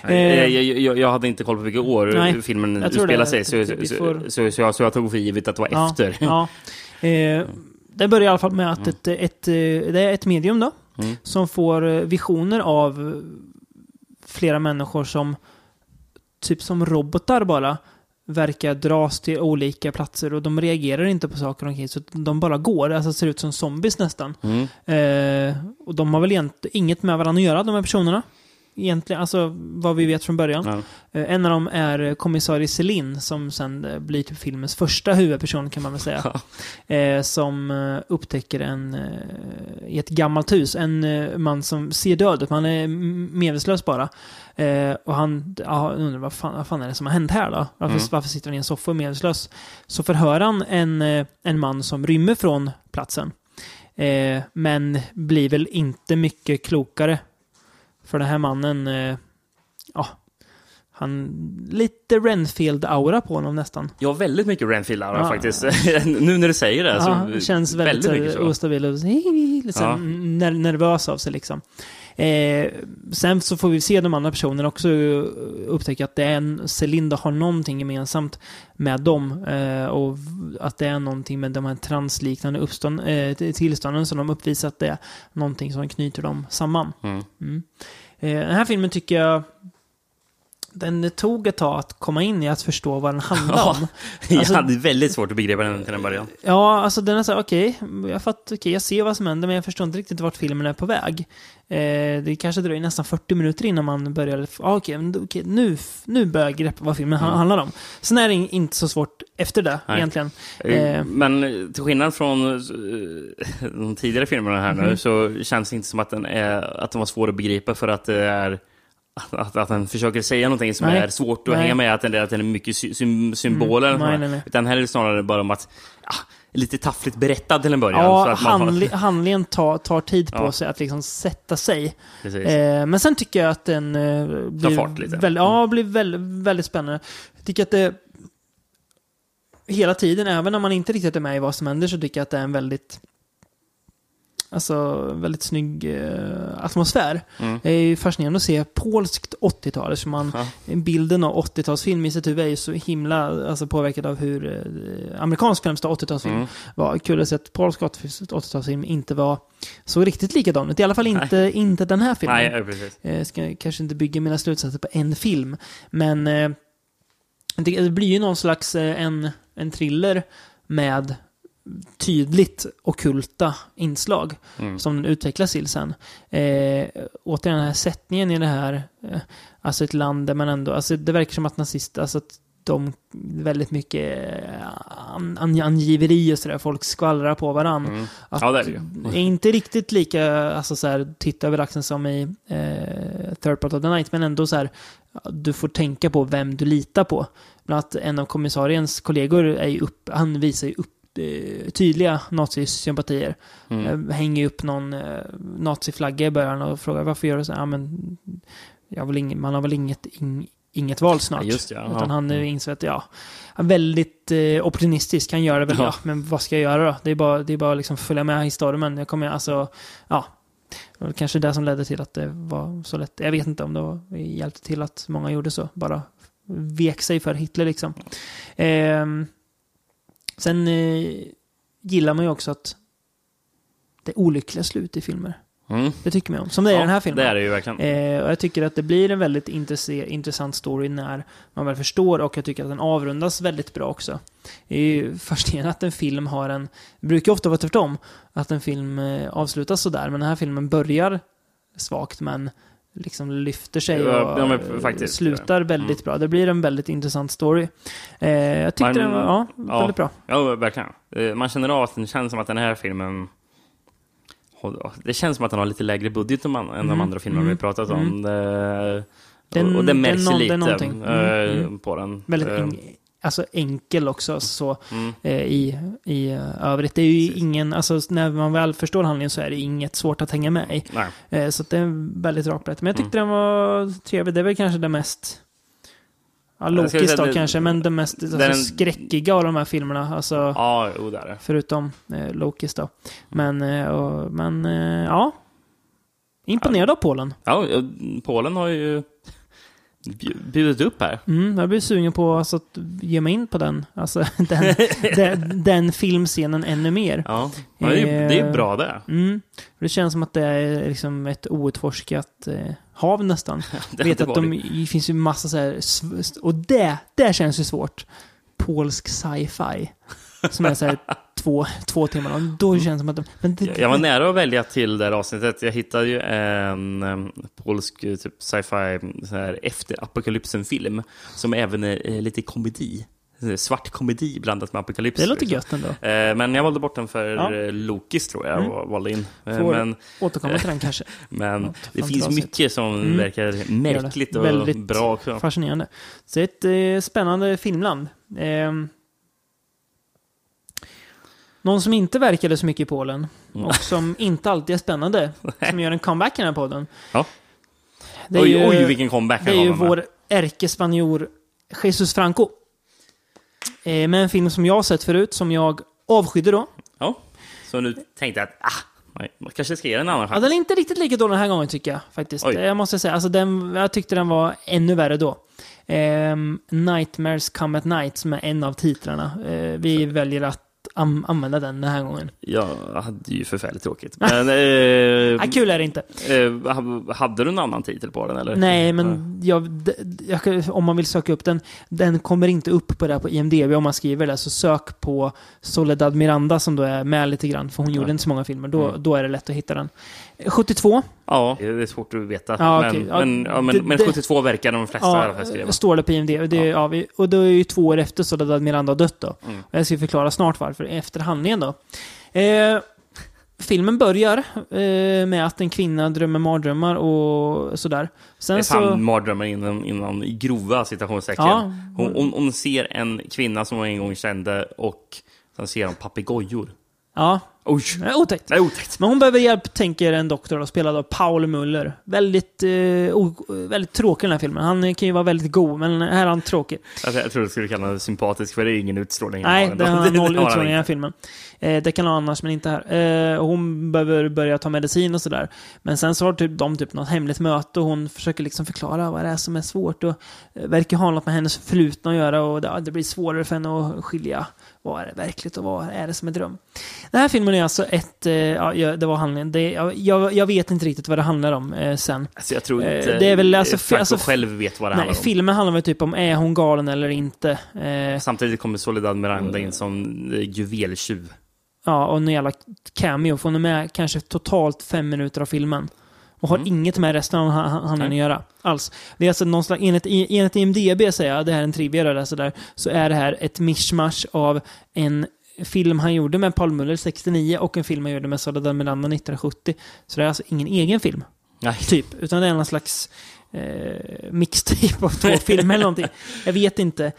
Eh, jag, jag, jag, jag hade inte koll på vilka år Nej, filmen jag utspelar sig, så, Vi så, får- så, så, jag, så jag tog för givet att det var Ja, efter. Ja. *laughs* Eh, det börjar i alla fall med att ett, ett, eh, det är ett medium då, Mm. som får eh, visioner av eh, flera människor som typ som robotar bara verkar dras till olika platser och de reagerar inte på saker omkring så de bara går, alltså ser ut som zombies nästan. Mm. Eh, och de har väl egentligen inget med varandra att göra, de här personerna. Egentligen, alltså vad vi vet från början. Ja. Eh, en av dem är kommissarie Celine, som sen eh, blir typ filmens första huvudperson kan man väl säga. *laughs* eh, som eh, upptäcker en, eh, i ett gammalt hus, en eh, man som ser död ut, han är medvetslös bara. Eh, och han ja, undrar vad fan, vad fan är det som har hänt här då? Varför, Mm. varför sitter han i en soffa och medvetslös? Så förhör han en, eh, en man som rymmer från platsen. Eh, men blir väl inte mycket klokare. För den här mannen, eh, ja, han, lite Renfield-aura på honom nästan. Ja, väldigt mycket Renfield ja. Faktiskt. *laughs* nu när du säger det. Ja, så, känns väldigt, väldigt så. ostabil och här Ja. ner- nervös av sig liksom. Eh, sen så får vi se de andra personerna också eh, upptäcka att det är en, Celinda har någonting gemensamt med dem. Eh, och att det är någonting med de här transliknande uppstånd, eh, tillstånden som de uppvisar att det är någonting som knyter dem samman. Mm. Mm. Eh, den här filmen tycker jag den tog ett tag att komma in i att förstå vad den handlar Ja. om. *laughs* jag Alltså- hade väldigt svårt att begripa den till en början. Ja, alltså den är så okej, jag fattar, okej, jag ser vad som händer, men jag förstår inte riktigt vart filmen är på väg. Eh, det kanske dröjer nästan 40 minuter innan man börjar, ah, okej, då- okej, nu, nu börjar jag greppa vad filmen Mm. handlar om. Sen är det in- inte så svårt efter det, Nej. egentligen. Eh, Eh. Men till skillnad från eh, de tidigare filmerna här nu Mhm. så känns det inte som att den, är, att den var svår att begripa för att det är att, att den försöker säga någonting som Nej. är svårt att Nej. hänga med, att den, att den är mycket sy sym symboler. Mm. Nej, nej, nej. Utan här är det snarare bara om att, ja, lite taffligt berättad till en början. Ja, handlingen tar, tar tid på Ja. sig att liksom sätta sig. Eh, men sen tycker jag att den eh, blir, fart lite. Väldigt, ja, blir väldigt, väldigt spännande. Jag tycker att det hela tiden, även när man inte riktigt är med i vad som händer, så tycker jag att det är en väldigt Alltså väldigt snygg eh, atmosfär. Mm. Det är ju fascinerande att se polskt 80-tal. eftersom man, Ja. Bilden av 80-talsfilm i sitt huvud är ju så himla alltså, påverkad av hur eh, amerikansk främsta 80-talsfilm Mm. var. Kul att se att polsk 80-talsfilm inte var så riktigt likadan ut. I alla fall inte, inte den här filmen. Nej, ja. Jag ska kanske inte bygga mina slutsatser på en film. Men eh, det, det blir ju någon slags eh, en, en thriller med tydligt okulta inslag Mm. som den utvecklas till sen. Eh, återigen den här sättningen i det här, eh, alltså ett land där man ändå, alltså det verkar som att nazister, alltså att de väldigt mycket eh, an, an, angiveri och sådär, folk skvallrar på varandra. Mm. Ja, det är det ju. inte riktigt lika, alltså så här, titta över axeln som i eh, Third Part of the Night, men ändå så här, du får tänka på vem du litar på. Bland annat en av kommissariens kollegor är ju upp, han visar ju upp tydliga nazisympatier. Mm. Eh, hänger upp någon eh, naziflagga i början och frågar varför gör du så? Ja, men jag väl ing, man har väl inget, ing, inget val snart. Ja, just det, ja. Utan han Mm. eh, inser att, ja, väldigt eh, opportunistisk. Han gör det väl, ja. Ja. men vad ska jag göra då? Det är bara, det är bara liksom följa med i stormen. Jag kommer, alltså, ja. Det var kanske det som ledde till att det var så lätt. Jag vet inte om det var, hjälpte till att många gjorde så. Bara vek sig för Hitler liksom. Ehm, sen eh, gillar man ju också att det är olyckliga slut i filmer. Mm. Det tycker man om. Som det är i den här filmen. Det är det ju verkligen. Eh, och jag tycker att det blir en väldigt intressant story när man väl förstår och jag tycker att den avrundas väldigt bra också. Det är ju fascinerande att en film har en... Det brukar ofta vara tvärtom. Att en film eh, avslutas sådär, men den här filmen börjar svagt men liksom lyfter sig Ja, och faktiskt. slutar väldigt Mm. bra. Det blir en väldigt intressant story. Eh, jag tyckte Man- den var ja, ja. väldigt bra. Ja, verkligen. Eh, Man känner av att den känns som att den här filmen... Det känns som att den har lite lägre budget än, än de Mm, andra filmerna mm, vi pratat mm. om. Det, Den- och det den märks det är lite någonting. eh, Mm, mm. på den. Väldigt Eh, alltså enkel också. Så, mm. eh, i, i eh, övrigt. Det är ju ingen, alltså när man väl förstår handlingen så är det inget svårt att hänga med i. Eh, så det är väldigt rakt berättat. Men jag tyckte Mm. den var trevlig. Det är väl kanske det mest, ja Lokis då det- kanske, men det mest alltså, den- skräckiga av de här filmerna. Alltså, Ja, jo, det är det. förutom eh, Lokis då. Men, eh, och, men eh, ja. Imponerad av Polen. Ja, eh, Polen har ju bjudit upp här. Mm, jag blir sugen på alltså, att ge mig in på den, alltså, *laughs* den, den, den filmscenen ännu mer. Ja, ja det, är, ju- det är bra det. Mm. Det känns som att det är liksom ett outforskat eh, hav nästan. *laughs* det vet att de, det finns ju massa så här, och det, det känns ju svårt. Polsk sci-fi. Som är så här två, två timmar lång. Då känns det som att de, men det, Jag- var nära att välja till det här avsnittet. Jag hittade ju en um, polsk eh, typ sci-fi efter apokalypsen-film som även är eh, lite komedi. Eh, Svart komedi blandat med apokalyps. det låter liksom. gött ändå. Eh, Men jag valde bort den för Ja. eh, Lokis tror jag, Mm. och valde in. Eh, Får Men, Återkomma till den *laughs* kanske. men Ja, det finns mycket som Mm. verkar märkligt och Väldigt bra också. Fascinerande. Så ett eh, spännande filmland. Ehm, någon som inte verkade så mycket i Polen Mm. och som *laughs* inte alltid är spännande, som gör en comeback i den här podden. Ja. Det är oj, ju, oj, vilken comeback det är ju vår ärkespanjor Jesus Franco. Eh, med en film som jag har sett förut, som jag avskydde då. Ja, så nu tänkte jag att ah, nej, man kanske ska ge den en annan Ja, chans. den är inte riktigt lika dålig den här gången tycker jag faktiskt. Oj. Eh, Jag måste säga, alltså den, jag tyckte den var ännu värre då. Ehm, Nightmares Come At Night som är en av titlarna. Eh, vi väljer att am- använda den den här gången. Jag hade ju förfärligt tråkigt. Men, eh, *laughs* kul är det inte. eh, ha- hade du en annan titel på den eller? Nej, men jag, jag, om man vill söka upp den, den kommer inte upp på det här på IMDB om man skriver det. Så sök på Soledad Miranda som då är med lite grann, för hon gjorde Ja. inte så många filmer. Då, Mm. då är det lätt att hitta den. Eh, 72, Ja, det är svårt att veta. Ja, men, okej. Ja, men, ja, men, det- men det- 72 verkar de flesta i alla fall ja, skriva. står det på IMDB. Det, Ja. ja. vi, och då är ju två år efter Soledad Miranda har dött då. Mm. Och jag ska förklara snart varför, efter handlingen då. Eh, filmen börjar eh, med att en kvinna drömmer mardrömmar och sådär. Det Sen är så... fan mardrömmar inom, inom grova citationstecken. Ja. Hon, hon, hon ser en kvinna som hon en gång kände och sen ser hon papegojor. Ja, Oj! det är otäckt. Det är otäckt. Men hon behöver hjälp, tänker en doktor, då, spelad av Paul Muller. Väldigt, eh, väldigt tråkig den här filmen. Han kan ju vara väldigt god, men här är han tråkig. Alltså, jag tror du skulle kalla det sympatisk, för det är ingen utstrålning. Nej, det har noll utstrålning i den här filmen. Eh, det kan ha annars, men inte här. Eh, och hon behöver börja ta medicin och sådär. Men sen så har typ, de typ något hemligt möte och hon försöker liksom förklara vad det är som är svårt. Och eh, verkar ha något med hennes förflutna att göra och det, det blir svårare för henne att skilja vad är det verkligt och vad är det som är dröm. Den här filmen är alltså ett, eh, ja, det var handlingen. Det, jag, jag, vet inte riktigt vad det handlar om eh, sen. Alltså, jag tror Eh, inte det är väl alltså- Franco alltså- själv vet vad det Nej, handlar om. filmen handlar väl typ om, är hon galen eller inte? Samtidigt kommer Soledad Miranda in som juveltjuv. Ja, och en jävla cameo. För hon är med kanske totalt fem minuter av filmen. Och har Mm. inget med resten av han- han- handlingen att göra. Alls. Det är alltså någon slags, enligt, enligt IMDB säger jag, det här är en trivia jag läser där, så är det här ett mishmash av en film han gjorde med Paul Muller 69 och en film han gjorde med Soledad Miranda 1970. Så det är alltså ingen egen film, Nej. typ. Utan det är någon slags eh, mixtape av två *laughs* filmer eller någonting. Jag vet inte. Eh,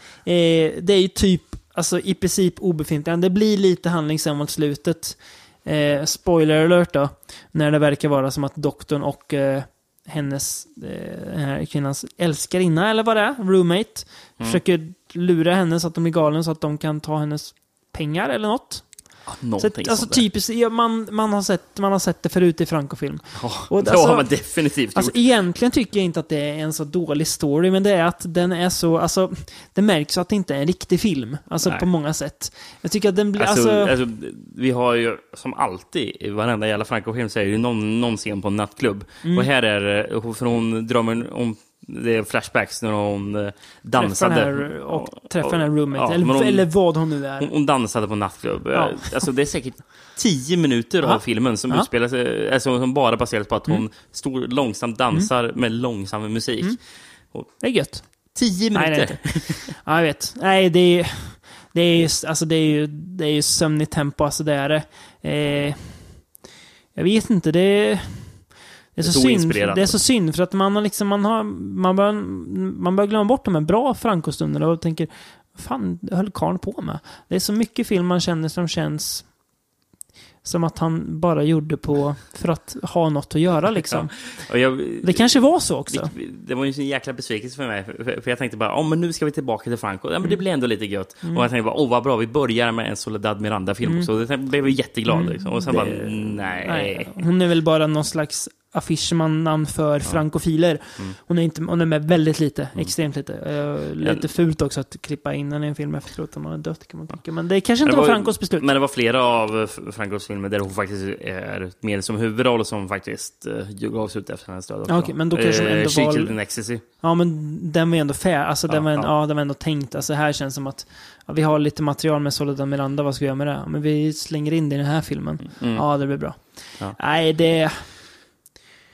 det är ju typ, alltså i princip obefintligt. Det blir lite handling sen mot slutet. Eh, spoiler alert då. När det verkar vara som att doktorn och eh, hennes, eh, här kvinnans älskarinna, eller vad det är, roommate, Mm. försöker lura henne så att de blir galen så att de kan ta hennes pengar eller något. Så att, alltså typiskt, ja, man, man, har sett, man har sett det förut i Franco-film. Och det alltså- har man definitivt Alltså gjort. egentligen tycker jag inte att det är en så dålig story, men det är att den är så, alltså, det märks att det inte är en riktig film. Alltså Nej. på många sätt. Jag tycker att den blir, Alltså, alltså... alltså, vi har ju som alltid i varenda jävla Franco-film så är det ju någon, nån scen på en nattklubb. Mm. Och här är det, för hon drömmer om, det är flashbacks när hon eh, dansade. den här, och träffa den här roommate, Ja, eller, hon- eller vad hon nu är. Hon, hon dansade på nattklubb. Ja. Eh, Alltså det är säkert tio minuter av filmen som utspelar sig, alltså som bara baseras på att hon står långsamt dansar med långsam musik. Mm. Det är gött. Tio Nej, det är minuter! inte. Ja, jag vet. Nej, det är det är ju, alltså det är ju, det är ju sömnigt tempo, alltså det är det. Eh, jag vet inte, det är... Det är, så synd, det är så synd för att man har liksom, man har, man börjar, man börjar glömma bort de här bra Franco-stunderna och tänker, fan det höll karln på med? Det är så mycket film man känner som känns som att han bara gjorde på, för att ha något att göra *laughs* liksom. Och jag, Det kanske var så också. det, det var ju en jäkla besvikelse för mig. För, för jag tänkte bara, oh, men nu ska vi tillbaka till Franco. Ja, men det blir ändå lite gött. Mm. Och jag tänkte bara, åh oh, vad bra, vi börjar med en Soledad Miranda-film. Så det blev jag jätteglad. Mm. Liksom. Och sen Det- bara, nej. Nej, hon är väl bara någon slags affischman för frankofiler. Mm. Hon, är inte, hon är med väldigt lite, extremt lite. Eh, lite fult också att klippa in henne i en film efteråt om hon har dött kan man tycka. Men det kanske inte Det var, var- Francos beslut. Men det var flera av F- Francos filmer där hon faktiskt är med som huvudroll som faktiskt uh, gavs ut efter hennes död också. Ja, okej, men då kanske de ändå She var- Killed Ecstasy. Ja, men den var ju ändå fair. Alltså, den, Ja, var, en- ja. ja. den var ändå tänkt. Alltså, här känns som att ja, vi har lite material med Soledad Miranda, vad ska vi göra med det? Men vi slänger in det i den här filmen. Mm. Ja, det blir bra. Ja. Nej, det,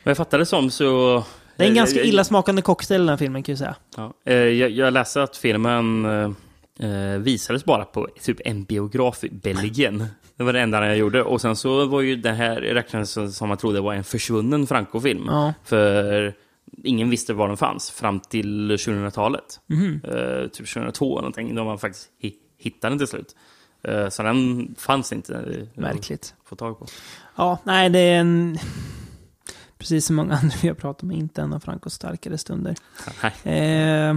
Vad jag fattade som så... det är en ganska jag- illasmakande cocktail den här filmen kan jag säga. Ja. Eh, Jag, jag läste att filmen eh, eh, visades bara på typ en biograf i Belgien. Det var det enda jag gjorde. Och sen så var ju det här räknades som som man trodde var en försvunnen Franco-film. Ja. För ingen visste var den fanns fram till 2000-talet. Mhm. Eh, typ 2002 eller någonting, då man faktiskt hi- hittade den till slut. Eh, så den fanns inte. eh, Märkligt. Få tag på. Ja, nej, det är en... precis som många *laughs* andra vi har pratat om, inte en av Francos starkare stunder. Eh,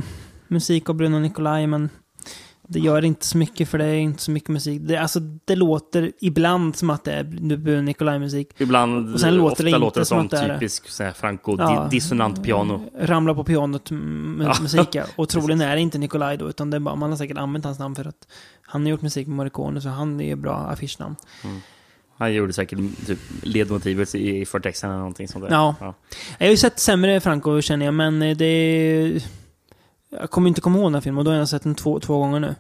musik av Bruno Nicolai, men det gör inte så mycket för det är inte så mycket musik. Det, alltså, det låter ibland som att det är Bruno Nicolai-musik. Ibland, Och sen låter det inte låter det som som typisk så här, Franco Ja. piano. Ramla på pianot mm, musik, ja. *laughs* Och troligen är det inte Nicolai då, utan det är bara, man har säkert använt hans namn för att han har gjort musik med Morricone, så han är bra affischnamn. Han gjorde säkert typ, ledmotivet i, förtexten eller någonting sånt där. Ja. Jag har ju sett sämre Franco känner jag, men det är... Jag kommer inte komma ihåg den här filmen och då har jag sett den två, två gånger nu.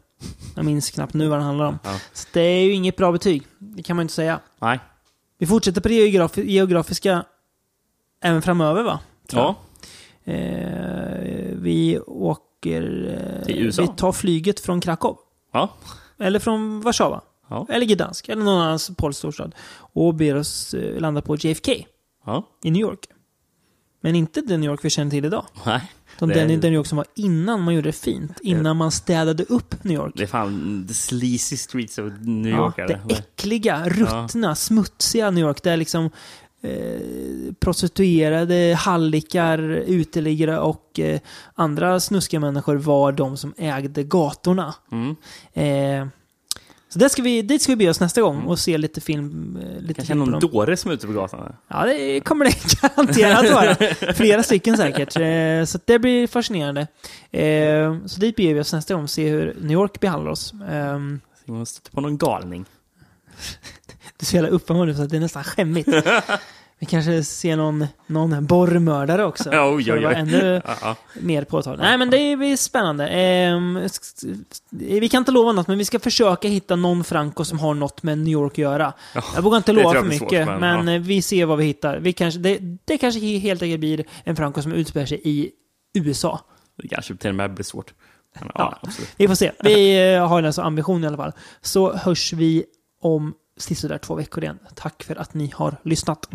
Jag minns knappt nu vad den handlar om. Ja. Så det är ju inget bra betyg. Det kan man inte säga. Nej. Vi fortsätter på det geografi- geografiska även framöver va? Tror Ja. Eh, vi åker... Eh, Till USA? Vi tar flyget från Krakow. Ja. Eller från Warszawa. Ja. Eller Gdansk. Eller någon annan polsk storstad. Och ber oss eh, landa på JFK Ja. i New York. Men inte den New York vi känner till idag. Nej. Utan Det- den, den New York som var innan man gjorde det fint. Innan man städade upp New York. Det är fan the sleazy streets of New Ja, York. det eller? äckliga, ruttna, smutsiga New York. Där liksom eh, prostituerade, hallickar, uteliggare och eh, andra snuskiga människor var de som ägde gatorna. Mm. Eh, så där ska vi, dit ska vi be oss nästa gång och se lite film. Eh, lite Kanske film någon dåre som är ute på gatan. Ja, det kommer det garanterat vara. *laughs* Flera stycken säkert. Eh, så det blir fascinerande. Eh, så dit beger vi oss nästa gång och se hur New York behandlar oss. Eh, Så man stöter på någon galning. *laughs* Du är så jävla uppenbar så att det är nästan skämmigt. *laughs* Vi kanske ser någon, någon borrmördare också. Ja, oj, oj, oj. ännu *laughs* Ja, ja. mer påtagligt. Nej, men det blir spännande. S- vi kan inte lova något, men vi ska försöka hitta någon Franco som har något med New York att göra. Jag vågar inte det lova för mycket, svårt, men, men, eh, vi ser vad vi hittar. Vi kanske, det, det kanske helt enkelt blir en Franco som utspelar sig i USA. Det kanske till och med blir svårt. Men, ja, Ja. Vi får se. Vi eh, har alltså ambition i alla fall. Så hörs vi om sisådär två veckor igen. Tack för att ni har lyssnat.